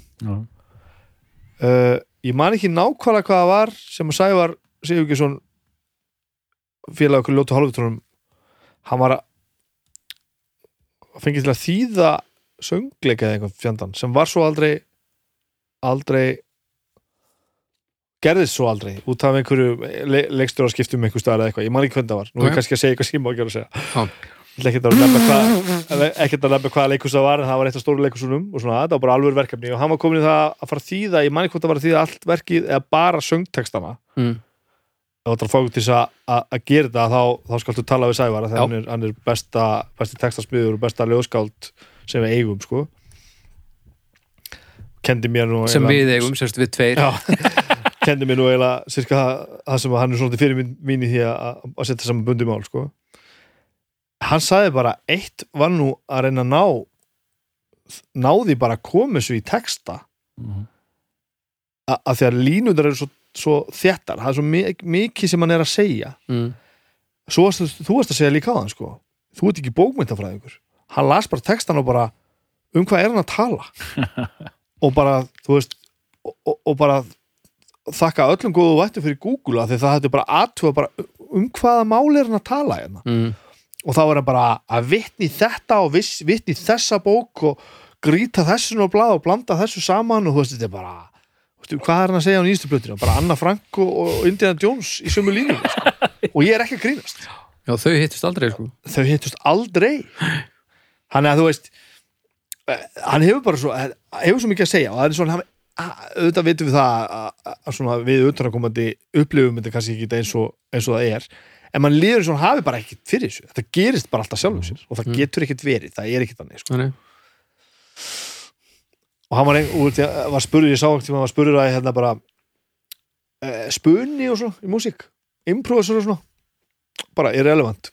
Uh, ég man ekki nákvæmlega hvað það var sem að Sævar Sigurgesson félag okkur ljótu hálfutónum hann var að fengið til að þýða söngleika eða eitthvað fjandan sem var svo aldrei aldrei gerðist svo aldrei út af einhverju le leikstur á skiptum einhver staðar eða eitthvað, ég man ekki hvernig það var. Nú er kannski að segja eitthvað sem ég má ekki að segja ekkert að nefna að hvaða leikus það var en það var eitt af stóru leikusunum og svona, þetta var bara alveg verkefni og hann var komin í það að fara að þýða ég man ekki hvort það var að þýða allt verkið eða bara söngtekstana mm. ef þú ætlar að fá til þess að- að að gera þetta þá, þá skaltu tala við Sævar þegar Já. hann er, hann er besta, besti textasmiður og besta ljóðskáld sem við eigum sko kendi mér nú sem eiginlega- við eigum, sérst við tveir kendi mér nú eiginlega sirka það, það sem hann er svona fyrir mín, mín í því að, að setja saman bundi mál sko. Hann sagði bara eitt var nú að reyna að ná náði bara að koma þessu í texta Mhm. að, að því að línundar eru svo, svo þéttar, það er svo mi- mikið sem hann er að segja mm. svo varst, þú varst að segja líka á hann sko. þú ert ekki bókmyndafræðingur hann las bara textan og bara um hvað er hann að tala og bara, þú veist og, og, og bara þakka öllum góðu vættu fyrir Google af því það hætti bara bara um hvaða máli er hann að tala hérna Mm. Og þá var hann bara að vitni í þetta og í þessa bók og grýta þessu og blað og blanda þessu saman og þú veist, þetta er bara veistu, hvað er hann að segja á nýjastu plötinu? Bara Anna Frank og, Indiana Jones í sömu línu sko. og ég er ekki að grínast Já, þau hittist aldrei sko. þau hittust aldrei hann er að þú veist eh, hann hefur bara svo eh, hefur svo mikið að segja og það er svona hann, að- auðvitað vitum við það að, að, að svona við utanakomandi upplifum þetta kannski ekki eins og, eins og það er en mann líður eins og hann hafi bara ekkert fyrir þessu. Þetta gerist bara alltaf sjálfum sér og það Mm. getur ekkert verið, það er ekkert þannig sko. Og hann var, var spurður, ég sá ekki tíma var spurður að hérna bara uh, spunni og svona í músík. Improvisur og svona. Bara irrelevant.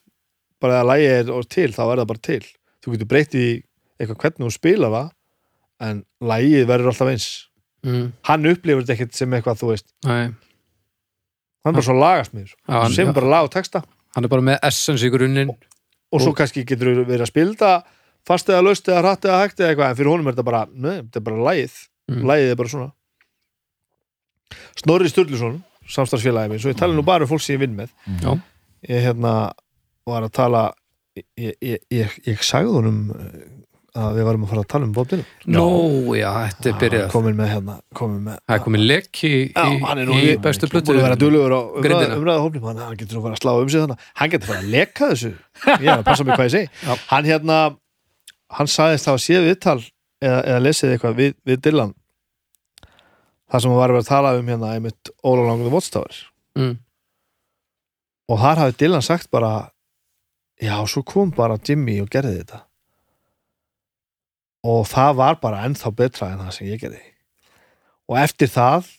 Bara að lægi er til, þá er það bara til. Þú getur breytt í eitthvað hvernig þú spila það en lægið verður alltaf eins. Mm. hann upplifur þetta ekkert sem eitthvað þú veist Nei. Hann er bara svo lagast með þessu. Sem bara lag og texta. Hann er bara með essence í grunninn. Og svo kannski getur þú verið að spilda fast eða löst eða hratt eða hægt eða eitthvað en fyrir honum er þetta bara, nei, þetta er bara lægið Mm. lægið er bara svona. Snorri Sturluson samstarfsfélagið minn, svo ég tala nú bara um fólk sem ég vinn með. Já. ég hérna var að tala ég, ég, ég, ég sagði honum að við varum að fara að tala um Bob Dylan. Nó, já, þetta er byrjað. Komin með hérna komin með Það er komið leki í, Já, hann er nú í í- bestu plötu búin að vera duglegur á Grindina. umræða hófnum hann, hann getur nú bara að slá um sig þannig hann getur bara að leka þessu. Ég er að passa mig hvað ég segi. Já. hann hérna, hann sagðist hafa séð viðtal eða, eða lesið eitthvað við, við Dylan. Það sem hann var að vera að tala um hérna einmitt All Along the Watchtower. Mm. og þar hafi Dylan sagt bara já, svo kom bara Jimmy og gerði þetta og það var bara ennþá betra en það sem ég gerði og eftir það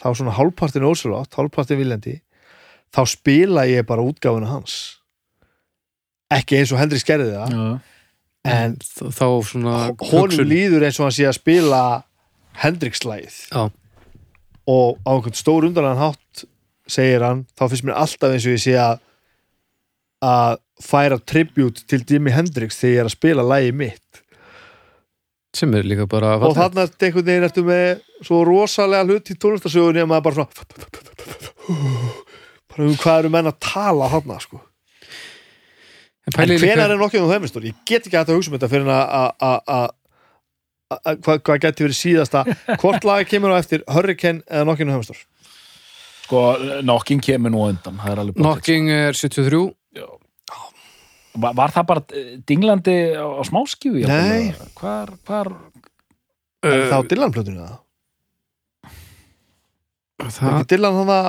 þá svona hálfpartin ósvöld hálfpartin viljandi þá spila ég bara útgáfuna hans ekki eins og Hendrix gerði það Já. en Þá svona honum hugsun. líður eins og hann sé að spila Hendrix-lægið Já. og á einhvern stór undanlegan hátt segir hann, þá finnst mér alltaf eins og ég sé að að færa tribute til Jimi Hendrix þegar ég er að spila lægi mitt sem er líka bara og þarna einhvern veginn ertu með svo rosalega hlut í tónlistasögunni að maður bara svona bara um hvað eru menn að tala þarna sko En en hvenær er nokkið um þeim stóri ég get ekki að hugsa um þetta fyrir að- að að- að að- hvað, hvað geti verið síðasta hvort laga kemur á eftir Hurricane eða nokkið um heimstór Sko, nokking kemur nú undan er. Knocking er 73 var, var það bara eh, dinglandi á, á smáskífu? Nei. Hvar, hvar er uh, það á Dylan-plötunni það? það, ekki Dylan hann að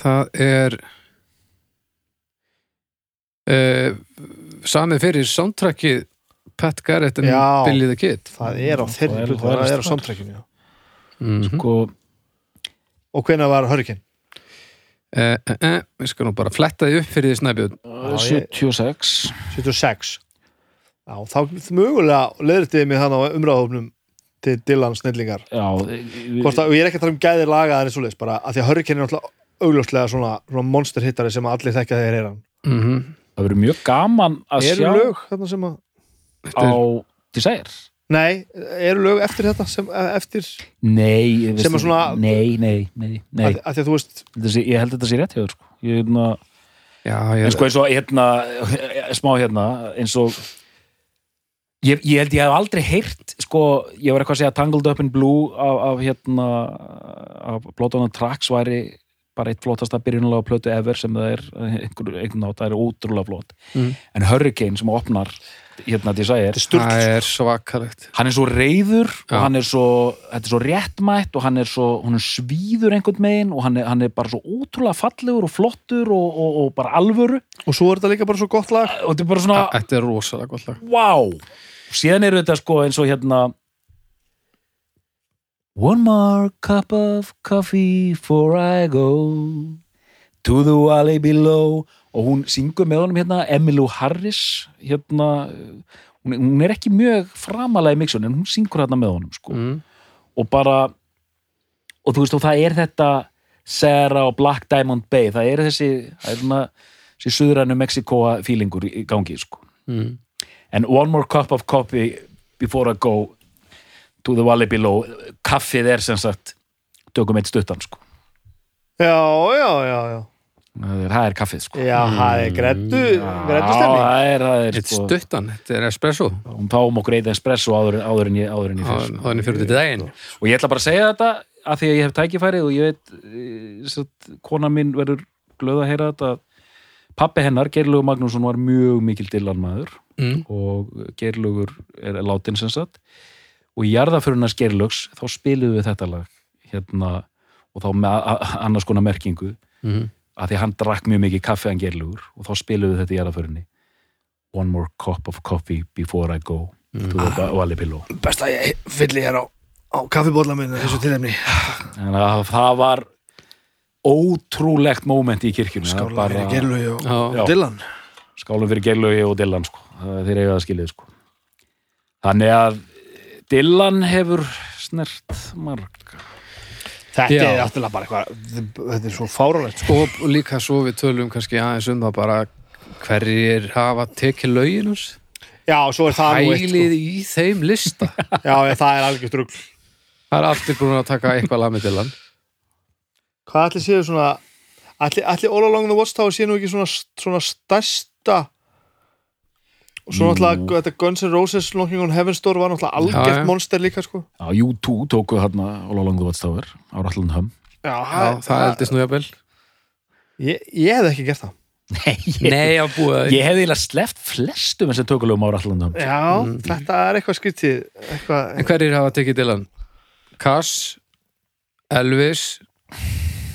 það er uh, samið fyrir soundtrackið Pat Garrett and Já. Billy the Kid það er á Það þeirri er- plötu, það er er á soundtrackinu já. mm -hmm. sko, og hvenær var Hurricane? Uh, uh, uh, Við skal nú bara fletta því upp fyrir því snæbjörn. Ég- 76 76 já, þá mögulega leðritiði mig hann á umræðahofnum til Dylan að, og ég er ekki að tala um gæðir laga en svo leis bara að því að Hurricane er náttúrulega augljóslega svona, svona monster hittari sem allir þekkja þegar heyra hann. Mm -hmm. það verður mjög gaman að eru sjá lög þarna sem að á Desire nei, eru lög eftir þetta sem, eftir, Nei, Sem er svona- Nei, nei, nei, nei. að, að veist Þessi, Ég held að þetta sé rétt hjá þér sko. Ég, hérna, Já, ég en sko eins og hérna smá hérna eins og ég, ég held ég hef aldrei heyrt sko, ég var eitthvað að segja Tangled Up in Blue af, af hérna af the Tracks væri bara eitt flottasta byrjunulega plötu ever sem það er einhver, einhvern nátt, það er ótrúlega flott Mm. en Hurricane sem opnar hérna er. Sturl það er svakalegt. Hann er svo reyður og hann er svo, þetta er svo réttmætt og hann er svo, hann er svíður einhvern megin og hann er, hann er bara svo ótrúlega fallegur og flottur og, og, og bara alvöru. Og svo er þetta líka bara svo gott lag. Og þetta er bara svona, þetta er rosalega gott lag. Wow og síðan eru þetta sko eins og hérna One more cup of coffee before I go to the valley below og hún syngur með honum hérna Emmylou Harris hérna hún, hún er ekki mjög framalega í mixun en hún syngur hérna með honum sko mm. og bara og þú veist og það er þetta Sarah og Black Diamond Bay það er þessi, það er svona þessi suðrænu Mexikoa fílingur í gangi sko. Mm. en one more cup of coffee before I go to the valley below kaffið er sem sagt tökum eitt stuttan sko. já, já, já, já það er, það er kaffið sko. já, það er grættu grættu Já, stemning það er, það er Þetta er sko, stuttan, þetta er espresso hún fáum okkur eitt espresso áður, áður en ég, áður en ég fyrst þannig fyrir þetta daginn og ég ætla bara að segja þetta að því að ég hef tækifæri og ég veit eh, satt, kona mín verður glöð að heyra þetta pappi hennar, Geirlugur Magnússon var mjög mikil dillanmaður mm. og Geirlugur er látin sem sagt og í jarðaförunars Geirlugs þá spiliðu við þetta lag hérna og þá með annars konar merkingu Mm. Að því að hann drakk mjög mikið kaffi hann Geirlugur og þá spiliðu við þetta í jarðaförunni One more cup of coffee before I go to the valley below best að ég fylli hér á, á kaffibólla minn þessu að það var ótrúlegt moment í kirkjunni bara- fyrir Gerlu og. Já. Dylan skálum fyrir Gerlaugi og Dylan sko. Þeir eiga það skilið sko. þannig að Dylan hefur snert marga þetta Já. er afturlega bara eitthvað þetta er svo fáralegt sko. og líka svo við tölum kannski aðeins um það bara hverjir hafa tekið hans já, svo er það nú eitt hælið í þeim lista sko. já, já, það er algjör drugg það er allir búin að taka eitthvað lag með til hann hvað ætli séu svona ætli, ætli All Along the Watchtower sé nú ekki svona, svona stærsta og svo náttúrulega þetta Guns N' Roses Knocking on Heaven's Door var náttúrulega algjört monster líka sko. Já, U2 tóku hérna All Along the Watchtower á Rattlund Hum. Já, Já, það eldist nú jafnvel. Ég, ég hef ekki gert það. Nei, ég, Nei, að búa ég hefði eiginlega sleppt flestum þessi tökulögum á Rattlund Hum. Já, þetta er eitthvað skrítið eitthvað, En hverjir hafa tekið til hann? Cass, Elvis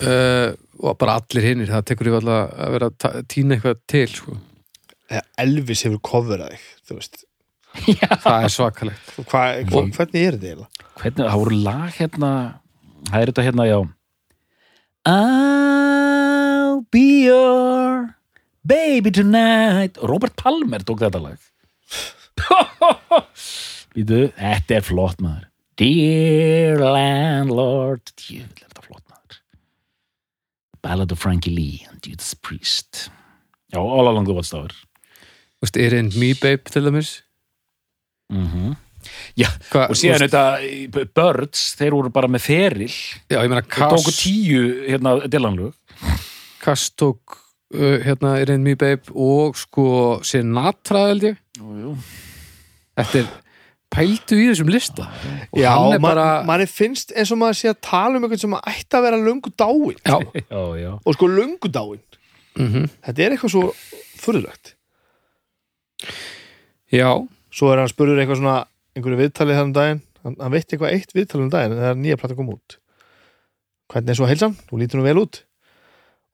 uh, og bara allir hinnir það tekur yfir alltaf að vera að tína eitthvað til sko. Elvis hefur coverað þig þú veist. Það er svakalegt. Og hvað, hvað, hvernig er þetta eiginlega? Hvernig, það voru lag hérna Það er þetta hérna, já. I'll be your baby tonight. Robert Palmer tók þetta lag. Vítu, þetta er flott maður. Dear landlord er þetta flott maður. Ballad of Frankie Lee and Judas Priest. Já, all along the watchtower Þú veist, er einn Me Babe til dæmis? Mm Já, Hva, og síðan þetta Birds, þeir voru bara með feril. Já, ég meina Þeir tóku tíu hérna Dylanlög Cass tók uh, hérna er einn Me Babe og sko Sinatra held ég. Jú. Þetta er pældu í þessum lista. Og Já, hann er man, bara manni finnst eins og maður sé að tala um eitthvað sem ætti að vera löngu dáin Já, Já, já. Og sko löngu dáin mm þetta er eitthvað svo furðulegt já. Svo er hann spurður eitthvað svona einhverju viðtalið þannig daginn. Hann, hann veit eitthvað eitt viðtalið um daginn þegar nýja plata kom út. Hvernig er svo heilsan, þú lítur nú vel út.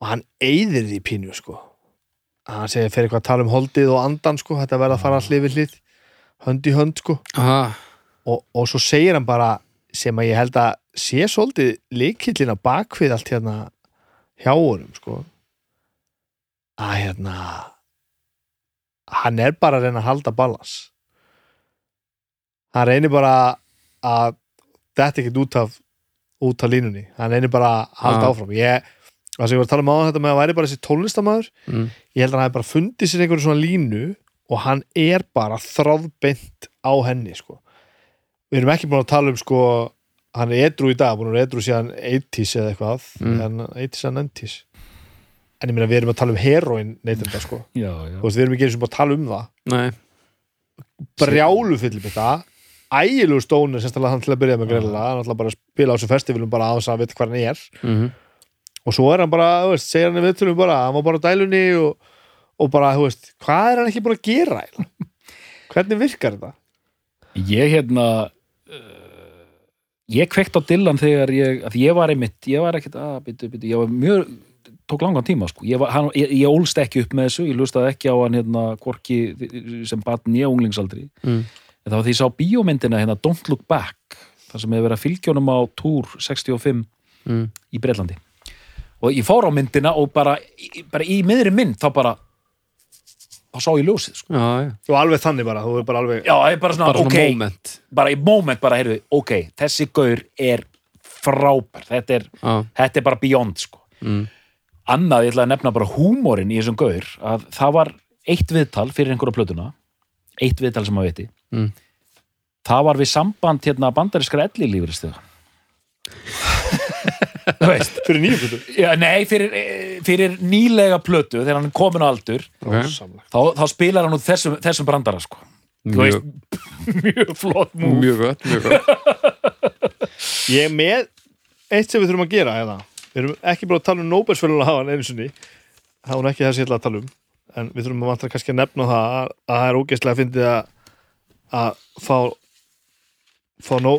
Og hann eyðir því pínu sko. Hann segir fyrir eitthvað að tala um holdið og andan sko. Þetta verða að fara hlið við hlið hönd í hönd sko. Og, og svo segir hann bara sem að ég held að sé svolítið líkillin á bakvið allt hérna hjá honum sko. Að hérna hann er bara að reyna að halda balans hann reynir bara að þetta ekkert út af út af línunni, hann reynir bara að halda Ah. áfram ég, það sem ég var að tala um á þetta með að væri bara þessi tónlistamæður mm, ég held að hann hefði bara fundið sér einhverju svona línu og hann er bara þráðbeint á henni sko. við erum ekki búin að tala um sko, hann er edru í dag búin að vera edru síðan 80s eða eitthvað Mm. en 80s eða 90s en ég meina við erum að tala um heroin neytenda sko. Já, já. Þú veist, við erum ekki eins og bara að tala um það. Nei, brjálu fyllum þetta ægilegu stónur sérstaklega hann til að byrja með greinlega hann ætla bara að spila á þessu festivalum bara þess að vita hvað hann er. Mm og svo er hann bara, þú veist, segir hann í viðtölum bara, hann var bara á dælunni og, og bara, þú veist, hvað er hann ekki búin að gera hvernig virkar þetta? Ég hérna uh, ég kveikt á Dylan þegar ég, að ég var einmitt, ég var ekkert að, byttu, byttu, ég var mjög tók langan tíma sko, ég, var, hann, ég, ég ólst ekki upp með þessu, ég lustaði ekki á hann hérna hvorki sem batn ég unglingsaldri, Mm. en það var því ég sá bíómyndina hérna Don't Look Back þar sem hefur verið að fylgjónum á túr 65 Mm. í Breitlandi og ég fór á myndina og bara, bara í miðri mynd þá bara þá sá ég ljósið sko. Já, já. og alveg þannig bara, þú er bara alveg já, bara svona, Bara svona ok, moment. bara í moment bara, heyrðu, ok, þessi gaur er frábær, þetta er, þetta er bara beyond sko. Mm. Annað, ég ætla að nefna bara húmórin í þessum gaur, að það var eitt viðtal fyrir einhverja plötuna eitt viðtal sem að viti Mm. það var við samband hérna bandarískra veist fyrir nýju plötu Já, nei, fyrir, eh, fyrir nýlega plötu þegar hann er komin á aldur Ok. Rosamlegt. þá, þá spilar hann út þessum, þessum brandara sko. Þú Mjög, veist, mjög flott mjög gott, ég er með eitt sem við þurfum að gera hérna. Við erum ekki bara að tala um Nóbelsfjölun að hafa hann einu sinni. Það er hún ekki þessi ég ætla að tala um. En við þurfum að vantar kannski að nefna það að, að það er ógeðslega að fyndi að að fá fá, nó,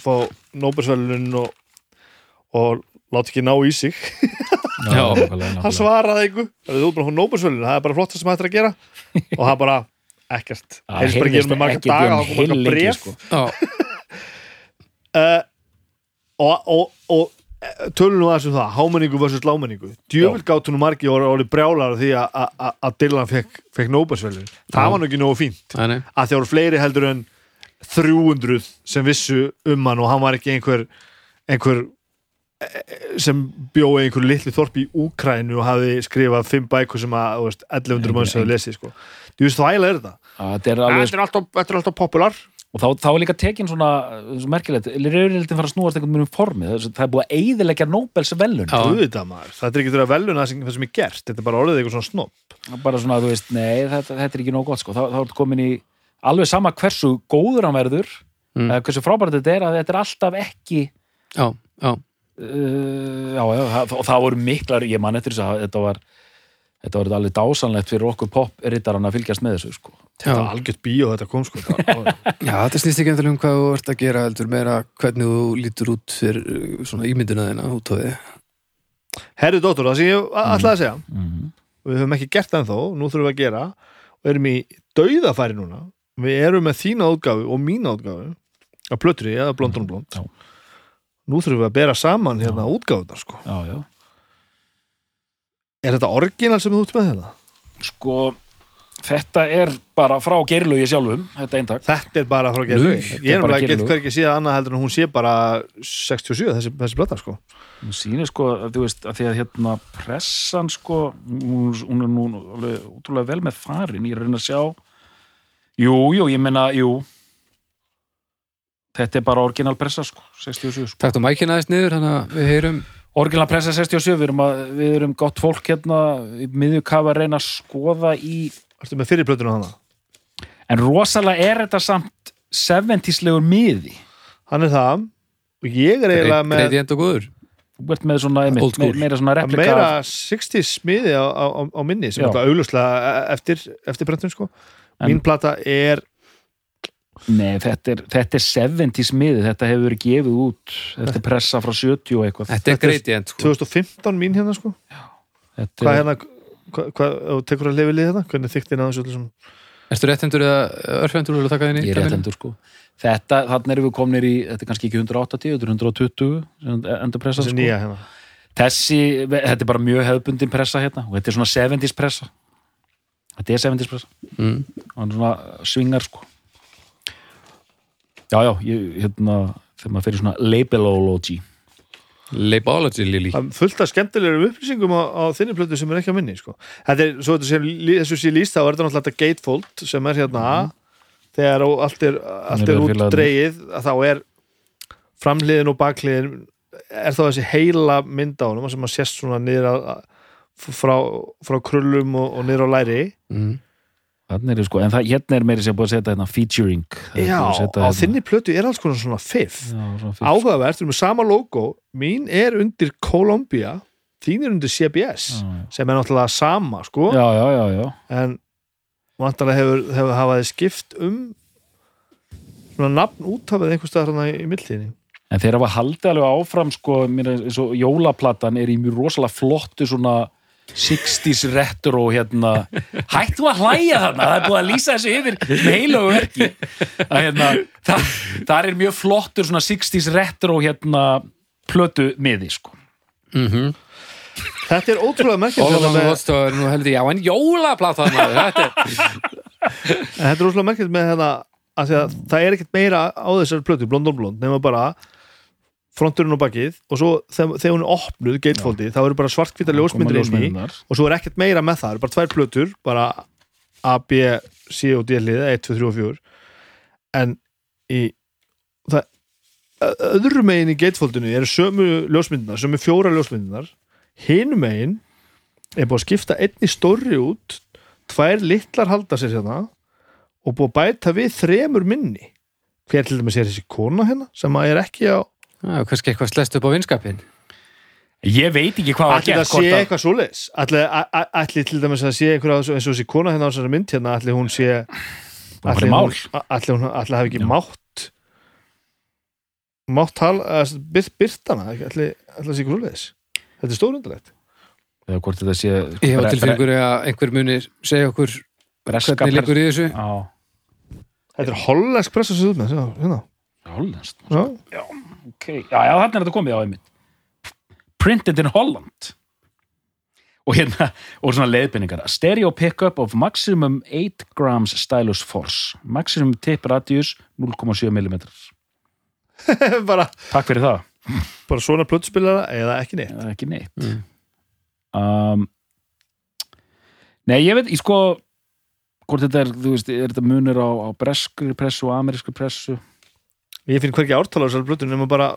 fá Nóbelsfjölun og, og láta ekki ná í sig. Hann svaraði einhver það er bara Nóbelsfjölun, það er bara flott sem hættir að gera. Og það bara ekkert. Það heyrðist bara að gera með marga ekki daga um og heillengi, bref sko. Uh, og, og, og aðeins um það hámenningu versus lámenningu djöfell gátt hún margi og orðið brjálar því að- að að- að Dylan fekk, fekk Nóbelsvelun það var nú ekki nógu fínt. Að það voru fleiri heldur en 300 sem vissu um hann og hann var ekki einhver einhver eh, sem bjóði einhver litli þorp í Úkrænu og hafi skrifað fimm bækur sem að þú veist, 1100 manns hefur lesið sko. þú veist þvæla er þetta. Já, Þetta er alveg, þetta er alltaf, þetta er alltaf popular og þá, þá er líka tekin svona, svona merkilegt, rauðrildin fara að snúast einhvern veginn um formi, það er- búið að eyðileggja Nobels velun, þetta er ekki þeirra velun sem, það sem er gert, þetta er bara orðið eitthvað svona snopp bara svona, þú veist, nei, þetta, þetta er ekki nóg gott, sko, þá, þá er komin í alveg sama hversu góður hann verður Mm. eða hversu frábært þetta er, að þetta er alltaf ekki Já, já. uh, já, já, og það voru miklar ég man eftir þess að þetta var þetta var alveg dásanlegt fyrir okkur pop-rittaran að fylgjast með þessu, sko. Þetta var algjört bíó þetta kom sko. Já, þetta snýst ekki endilega um hvað þú ert að gera heldur meira hvernig þú lítur út fyrir uh, svona ímyndina þina út á því Herri Dóttur, það sem ég ætlaði að segja. Mm og við höfum ekki gert það ennþá, nú þurfum við að gera. Og erum í dauðafæri núna. Við erum með þína útgáfu og mína útgáfu. Að plötri eða blondun blond. Já. nú þurfum við að bera saman hérna útgáfunar sko. já, já er þetta orginal sem þú út með þetta? sko, þetta er bara frá gerlugi sjálfum, þetta eintak. Þetta er bara frá er ég er bara að geta hvergi síðan annað heldur en hún sé bara 67 þessi, þessi blöta sko. hún sýnir sko, að þú veist, að því að hérna pressan sko, hún, hún er nú alveg útrúlega vel með farin, ég er að reyna að sjá. Jú, jú, ég meina, jú. Þetta er bara orginal pressa sko, 67 sko. Takk þú mækina aðeins niður, þannig að við heyrum orginal pressa 67, við erum, að, við erum gott fólk hérna, í miðjukafa að reyna að skoða í, Ertu með fyrir plötuna hana? en rosalega er þetta samt 70-slegur miði. Hann er það. Og ég er eiginlega með Greiti enda góður. Þú ert með svona, einmitt, me, meira svona replika meira 60 smiði á, á, á- minni sem er auðvuslega eftir, eftir brentun sko. En- mín plata er Nei, þetta er, þetta er 70 smiði, þetta hefur verið gefið út þetta er pressa frá 70 og eitthvað Þetta er er greiti end sko. 2015 mín hérna sko. þetta hvað er, hérna hvað, hvað, þú tekur að lifa lið þetta hvernig þykti náðu þessu öllu sem Ertu réttendur eða örfendur að taka þinni? ég er réttendur sko þetta, þannig erum við komnir í, þetta er kannski ekki 180 þetta er 120 sem endur pressa þessi sko. nýja hérna þessi, þetta er bara mjög hefðbundin pressa hérna og þetta er svona 70s pressa þetta er 70s pressa mm. hann er svona svingar sko já, já, ég, hérna þegar maður fyrir svona labelology. Labology Lili það er fullt af skemmtilegum upplýsingum á, á þinni plötu sem er ekki á minni sko. þetta er, svo þetta sé, lí- þessu sé líst þá er þetta náttúrulega gatefold sem er hérna. Þegar ó- allt er, allt er út að þá er framhliðin og bakliðin er þá þessi heila mynd á honum sem að sést svona niður að, að frá, frá krullum og, og niður á læri. Mm. er sko, en það, hérna er meiri sem búið að setja hérna featuring. Já, á hérna- þinni plötu er alls konar svona fiff já, svona fínt. áhugavert, við erum með sama logo mín er undir Columbia þín er undir CBS Já, já. sem er náttúrulega sama sko. Já, já, já, já. En vantarlega hefur, hefur hafaði skipt um svona nafn úthafið einhvers staðar hana í mildtíðinni En þeir hafa haldið alveg áfram sko, mér er eins og jólaplatan er í mjög rosalega flottu svona 60s retro hérna. Hættu að hlæja þarna, það er búið að lýsa þessu yfir með heilögu verki að hérna, það, það er mjög flottur svona 60s retro hérna plötu miði sko. Mhm. Þetta er ótrúlega merkilegt Ólafur með, Lótstóður nú heldur, já, en jólaplatan maður, þetta er en þetta er ótrúlega merkilegt með hérna að því að það er ekkert meira á þessari plötu blond on blond, nema bara fronturinn og bakið og svo þegar, þegar hún er opnuð, gatefoldið, þá eru bara svartkvita ljósmyndir inn í og svo er ekkert meira með það, það eru bara tvær plötur bara A, B, C og D lið 1, 2, 3 og 4 en í það, öðru megin í gatefoldinu eru sömu ljósmyndinar, sömu fjóra ljósmyndinar hinu megin er búið að skipta einni stórri út tvær litlar halda sér hérna og búið að bæta við þremur minni. Hver til dæmis er þessi kona hérna sem að er ekki á Já, kannski eitthvað slest upp á vinskapin Ég veit ekki hvað var Ætli það sé eitthvað svoleiðis? Ætli, til dæmis að sé einhverja eins og þessi kona hérna á þessari mynd hérna Ætli hún sé ætli mál. hún, ætli hún ætli hafi ekki Já. mátt mátt tal að byrt, byrtana ætli, ætli það sé eitthvað svoleiðis? Þetta er sko, Ég hef tilfengur að einhver munir segja okkur hvernig liggur í þessu. Já, Þetta er hollensk pressa hérna. hollenskt Já. Okay. Já, já, þarna er þetta komið á einmitt. Printed in Holland. Og hérna og svona leiðbynningar Stereo pickup of maximum 8 grams stylus force. Maximum tip radius 0,7 mm bara, Takk fyrir það, bara svona plötspilara eða ekki neitt? Eða ekki neitt. Mm. um, Nei, ég veit, ég sko hvort þetta er, þú veist, er þetta munur á, á breskri pressu og amerískri pressu Ég finn hvergi ártala á þessari plötu nema bara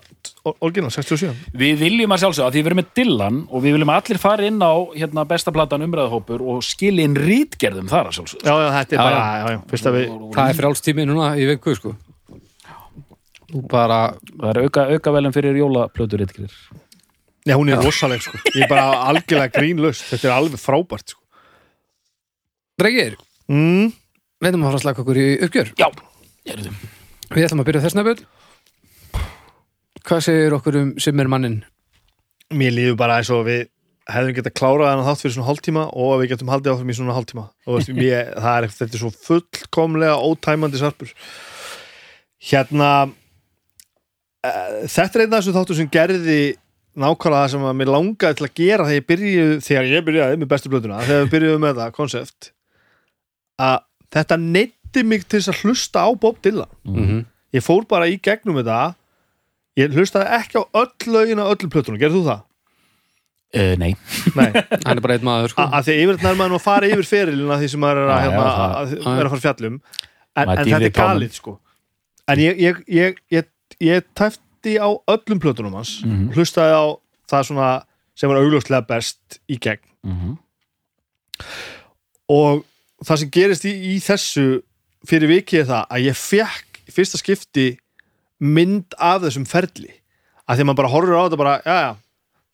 orginal 67 Við viljum að sjálfsögða, því við erum með Dylan og við viljum að allir fara inn á hérna, besta platan umræðahópur og skilja inn rítgerðum þar að sjálfsögða. Já, já, þetta er Já, bara, já, já, fyrst að við Það er frjálstími núna í viku sko Nú bara Það er auka, auka velum fyrir jólaplötu rítgerðir. Nei, hún er rosaleg, sko Ég er bara algjörlega grínlaust, þetta er alveg frábært, sko Dregir, mm. við ætlum að fara að slaka okkur í uppgjör Já, erum þið. Við ætlum að byrja þess nefnir Hvað segir okkur um Simmermannin? Mér líður bara eins og við hefðum getað klárað hann þátt fyrir svona hálftíma og að við getum haldið áfram í svona hálftíma. Og mér, það er, þetta er svo fullkomlega ótæmandi sarpur. Hérna uh, þetta er einn af þessu þáttu sem gerði nákvæmlega það sem að mér langaði til að gera þegar ég byrjuði, þegar ég byrjaði með bestu blöðuna, þegar við byrjuðum með það konsept að þetta neytti mig til þess að hlusta á Bob Dylan. Mm -hmm. ég fór bara í gegnum þetta. Ég hlustaði ekki á öll lögin á öllum plötunum, gerðu þú það? Uh, nei, Nei, Hann er bara einn maður sko. Að því að yfirleitt nær maður að fara yfir ferilina því sem maður er að, hérna, að, er að fara fjallum. En, en þetta er galið sko. En ég, ég, ég, ég, ég tæfti á öllum plötunum hans. Mhm. hlustaði á það svona sem var augljóslega best í gegn. Mm og það sem gerist í, í þessu fyrir viki er það að ég fekk fyrsta skipti mynd af þessum ferli. Að því að maður bara horfir á þetta bara, já já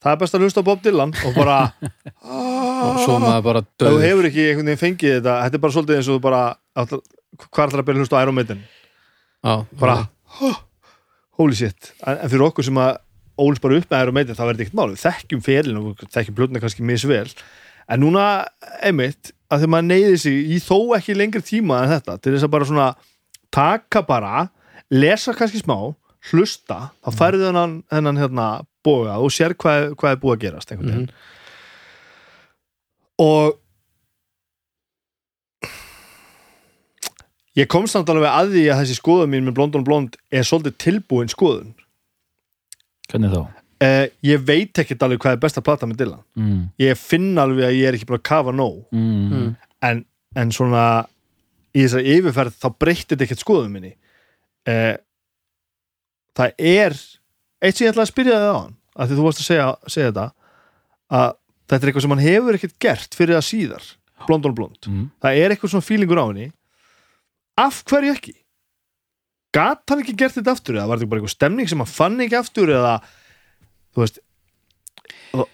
það er best að hlusta á Bob Dylan. Og bara og svo maður bara ef þú döð hefur ekki einhvern veginn fengið þetta. Þetta er bara svolítið eins og þú bara hvað er það að byrja hlusta á Iron Maiden? Bara, oh, holy shit. En, fyrir okkur sem að ólst bara upp með Iron Maiden er þetta ekkert mál, við þekkjum ferlin og þekkjum plötuna kannski misvel. En núna, einmitt, að þegar maður neyði sig í þó ekki lengri tíma en þetta til þess að bara svona taka bara, lesa kannski smá hlusta, þá færðu þennan þennan hérna boga og sér hvað, hvað er búið að gerast einhvern veginn. Og ég komst samt alveg að því að þessi skoðun mín með Blond on Blond er svolítið tilbúin skoðun. Hvernig þá? Uh, ég veit ekkert alveg hvað er besta plata með Dylan. Mm. ég finn alveg að ég er ekki búin að kafa nóg. Mm. En, en svona í þessari yfirferð þá breytti þetta ekkert skoðun minni. Uh, það er eitt sem ég ætlaði að spyrja þig á hann að því þú varst að segja, segja þetta að þetta er eitthvað sem hann hefur ekkert gert fyrir það síðar. Blond on Blond. Mm. það er eitthvað svona fílingur á henni. Af hverju ekki? Gat hann ekki gert þetta aftur eða var þetta bara eitthvað stemning sem hann fann ekki aftur eða þú veist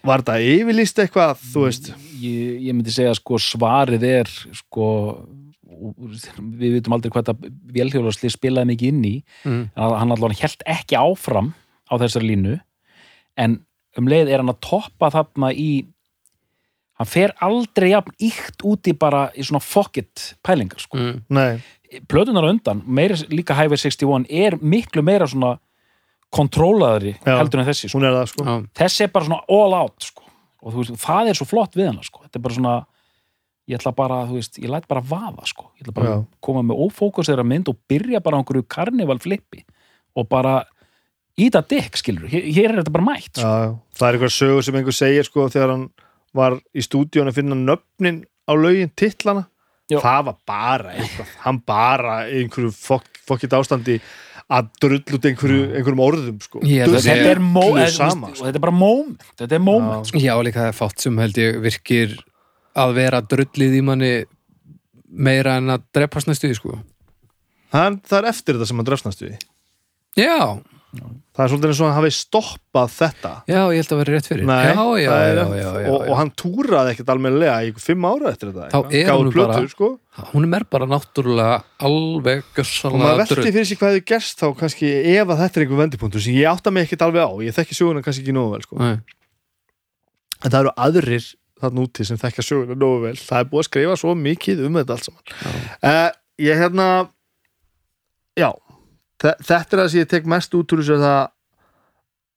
var þetta yfirlýst eitthvað þú veist Ég, ég myndi segja sko svarið er sko við vitum aldrei hvað þetta vélhjólasli spilaði mikið inn í mm. hann allavega held ekki áfram á þessari línu en um leið er hann að toppa þarna í hann fer aldrei jafn íkt út í bara í svona fokkett pælingar sko. Mm. plötunar undan, meira líka Highway 61 er miklu meira svona kontrólaðari Já. heldur en þessi sko. hún er það sko þessi er bara svona all out sko. og þú veist, það er svo flott við hana sko. þetta er bara svona ég ætla bara, þú veist, ég læt bara vaða sko. ég ætla bara Já. að koma með ófókusera mynd og byrja bara á einhverju karnival flippi og bara íta dykk, skilur, hér, hér er þetta bara mætt sko. já, það er eitthvað sögur sem einhver segir sko þegar hann var í stúdíónu að finna nöfnin á lögin titlana Já. það var bara eitthvað hann bara í einhverju fokk, fokkit ástandi að drull út einhverju, einhverjum orðum sko held að þetta er, þú sama, sko. og þetta er bara moment þetta er moment, sko. Já, líka það er fátt sem held ég virkir að vera drullið í manni meira en að drepast næstu því, sko. hann, það er eftir þetta sem hann drefnast við Já, það er svolítið eins og hann hafi stoppað þetta. Já, ég held að vera rétt fyrir. Nei, já, já, er- já, og, og hann túraði ekkert almennilega í fimm ára eftir þetta Þá er Gáfu hún plötur, bara- sko. Hún er bara náttúrulega alveg og maður gössalega drull. fyrir sig hvað hefur gerst þá kannski ef að þetta er einhver vendipunktur sem ég átta mig ekkert alveg á. Ég þekki söguna kannski ekki nógu vel sko. En það eru aðrir þarna úti sem þekka söguna nógu vel. Það er búið að skrifa svo mikið um þetta allt saman. Uh, ég hérna já þetta er það sem ég tek mest út úr þessu að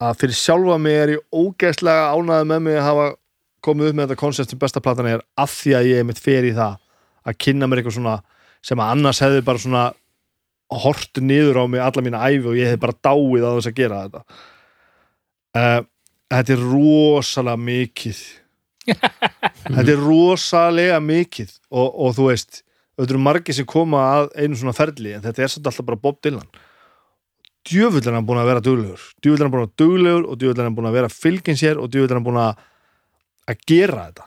að fyrir sjálfa mig er ég ógeðslega ánæði með mig að hafa komið upp með þetta koncept sem besta platan er af því að ég er mitt fer í það að kynna mér eitthvað svona sem að annars hefði bara svona hortu niður á mig alla mína æfi og ég hef bara dáið á þess að gera þetta. Uh, þetta er rosalega mikið. Þetta er rosalega mikið og, og þú veist auðvitað eru margir sem koma að einu svona ferli en þetta er samt alltaf bara Bob Dylan djöfull er hann búin að vera duglegur. Djöfull er hann búin að vera duglegur og djöfull er hann búin að vera fylgin sér og djöfull er hann búin að að gera þetta.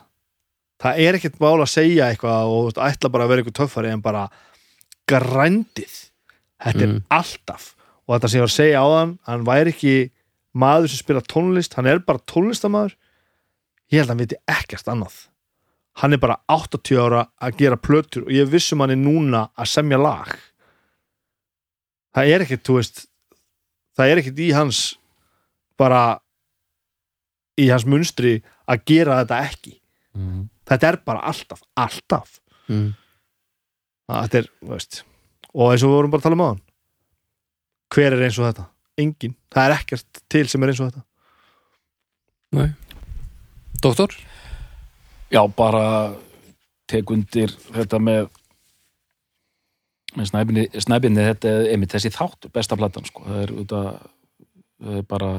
Það er ekkert mál að segja eitthvað og veist, ætla bara að vera eitthvað töffari en bara grændið. Þetta er Mm. alltaf. Og þetta sem ég var að segja á hann hann væri ekki maður sem spila tónlist hann er bara tónlistamæður ég held að hann viti ekkert annað. Hann er bara 80 ára að gera plötur og ég vissum hann er núna að semja lag. Það er ekkert, þú veist það er ekkert í hans bara í hans munstri að gera þetta ekki Mhm. þetta er bara alltaf, alltaf Mm. þetta er, veist og eins og við vorum bara að tala um hann hver er eins og þetta? Engin, það er ekkert til sem er eins og þetta Doktor? já, bara tek undir þetta með snæbinni þetta er einmitt þessi þátt, besta platan sko. það er, þetta, það er bara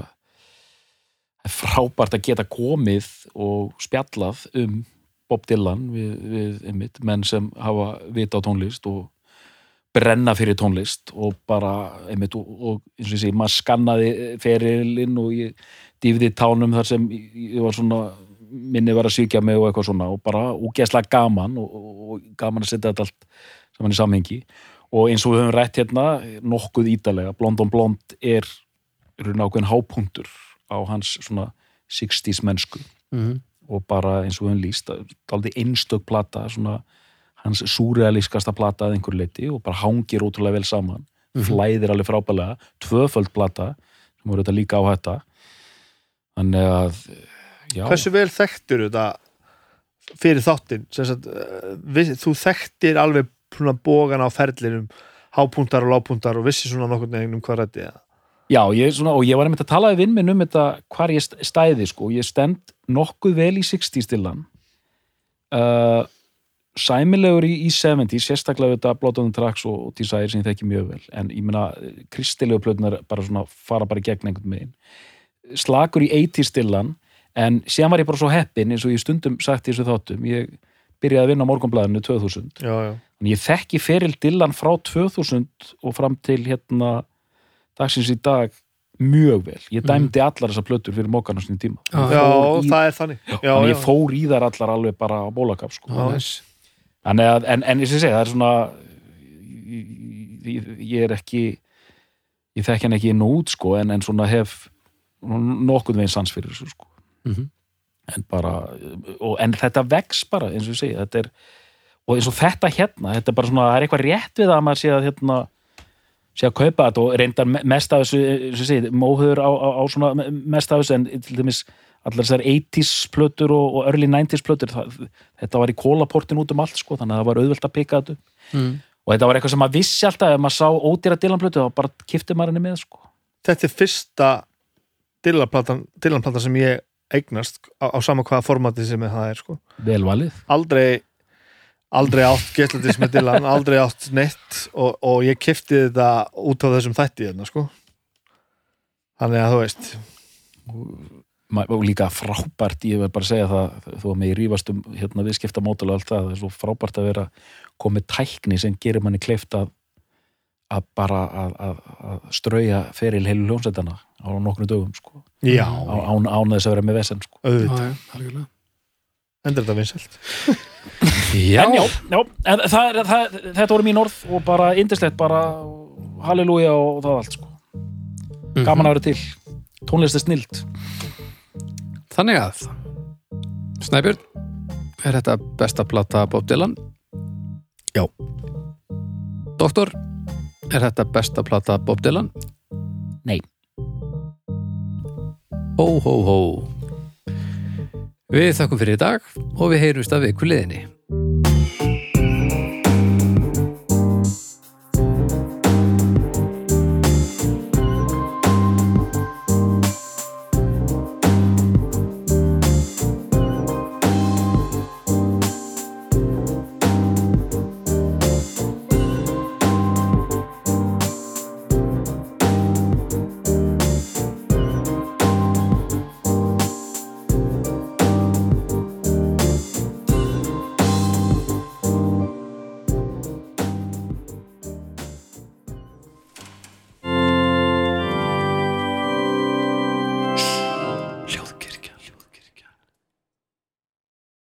það frábært að geta komið og spjallað um Bob Dylan við, við einmitt, menn sem hafa vita á tónlist og brenna fyrir tónlist og bara einmitt og, og eins og ég segi, maður skannaði ferilinn og ég dýfði tánum þar sem ég var svona minni var að svíkja mig og eitthvað svona og bara úgeðslega gaman og, og, og gaman að setja þetta allt saman í samhengi og eins og við höfum rætt hérna nokkuð ítalega, Blond on Blond er ákveðin hápunktur á hans svona 60s mennsku. Mm. og bara eins og við höfum líst aldrei einstök plata svona hans súrealískasta plata að einhver leiti og bara hangir ótrúlega vel saman. Flæðir alveg frábælega tvöföld plata sem voru þetta líka á þetta. Þannig að já, hversu vel þekktir þetta fyrir þáttinn? Eh, þú þekktir alveg svona bógan á ferlinum hápuntar og lápuntar og vissi svona nokkurn veginn um hvað rætti það já ég, svona, og ég var einmitt að tala við vinn minn um þetta hvar ég st- stæði sko, ég stend nokkuð vel í 60 stillan uh, sæmilegur í, í 70 sérstaklega þetta the Tracks og, Desire sem ég þekki mjög vel. En ég meina kristilegu plötunar bara svona fara bara gegn einhvern megin slakur í 80 stillan en síðan var ég bara svo heppin eins og ég stundum sagt í þessu þáttum ég byrjaði að vinna á morgunblæðinu 2000 já, já. Þannig ég þekki feril Dylan frá 2000 og fram til hérna dagsins í dag mjög vel. Ég dæmdi allar þessar plötur fyrir mókan á sinni tíma. Já. já, í- það er þannig já, já. ég fór í þar allar alveg bara á bólakap sko. Að, en, en ég sé, það er svona ég, ég, ég er ekki ég þekki hann ekki inn og út sko, en, en svona hef nokkuð veginn sans fyrir þessu sko. Mhm. en bara og, en þetta vex bara, eins og ég segi þetta er, og eins og þetta hérna, þetta er bara svona það er eitthvað rétt við að maður sé að hérna, sé að kaupa þetta og reyndar me- mest af þessu, segið, móhuður á, á, á svona me- mest af þessu en til dæmis allar þessar 80s plötur og, og early 90s plötur það, þetta var í kólaportin út um allt sko, þannig að það var auðvelt að pika þetta mm. og þetta var eitthvað sem maður vissi alltaf ef maður sá ódýra Dylan-plötu þá bara kifti maður henni með sko. þetta er fyrsta Dylan-platan sem ég eignast á, á sama hvaða formati sem það er sko. velvalið aldrei aldrei átt getlandis með Dylan aldrei átt neitt og, og ég kefti þetta út á þessum þætti hérna, sko. þannig að þú veist og líka frábært, ég verð bara að segja það þú að mig rífast um hérna, viðskipta mótul og allt það, það er svo frábært að vera komið tækni sem gerir manni kleift að, að bara að, að, að strauja feril heilu hljómsveitana á nokkru dögum sko. já, á, án, án þess að vera með vesen sko. auðvitað, Já, já, algjörlega. Endur þetta vinsælt Já, en já, já en það, er- það, þetta voru mín orð og bara indislegt, bara halleluja og það allt sko. Mhm. gaman að vera til, tónlist er snild Þannig að Snæbjörn, er þetta besta plata Bob Dylan? Já. Doktor, er þetta besta plata Bob Dylan? Nei. Hó, hó, hó Við þakkum fyrir í dag og við heyrumst að viku liðinni.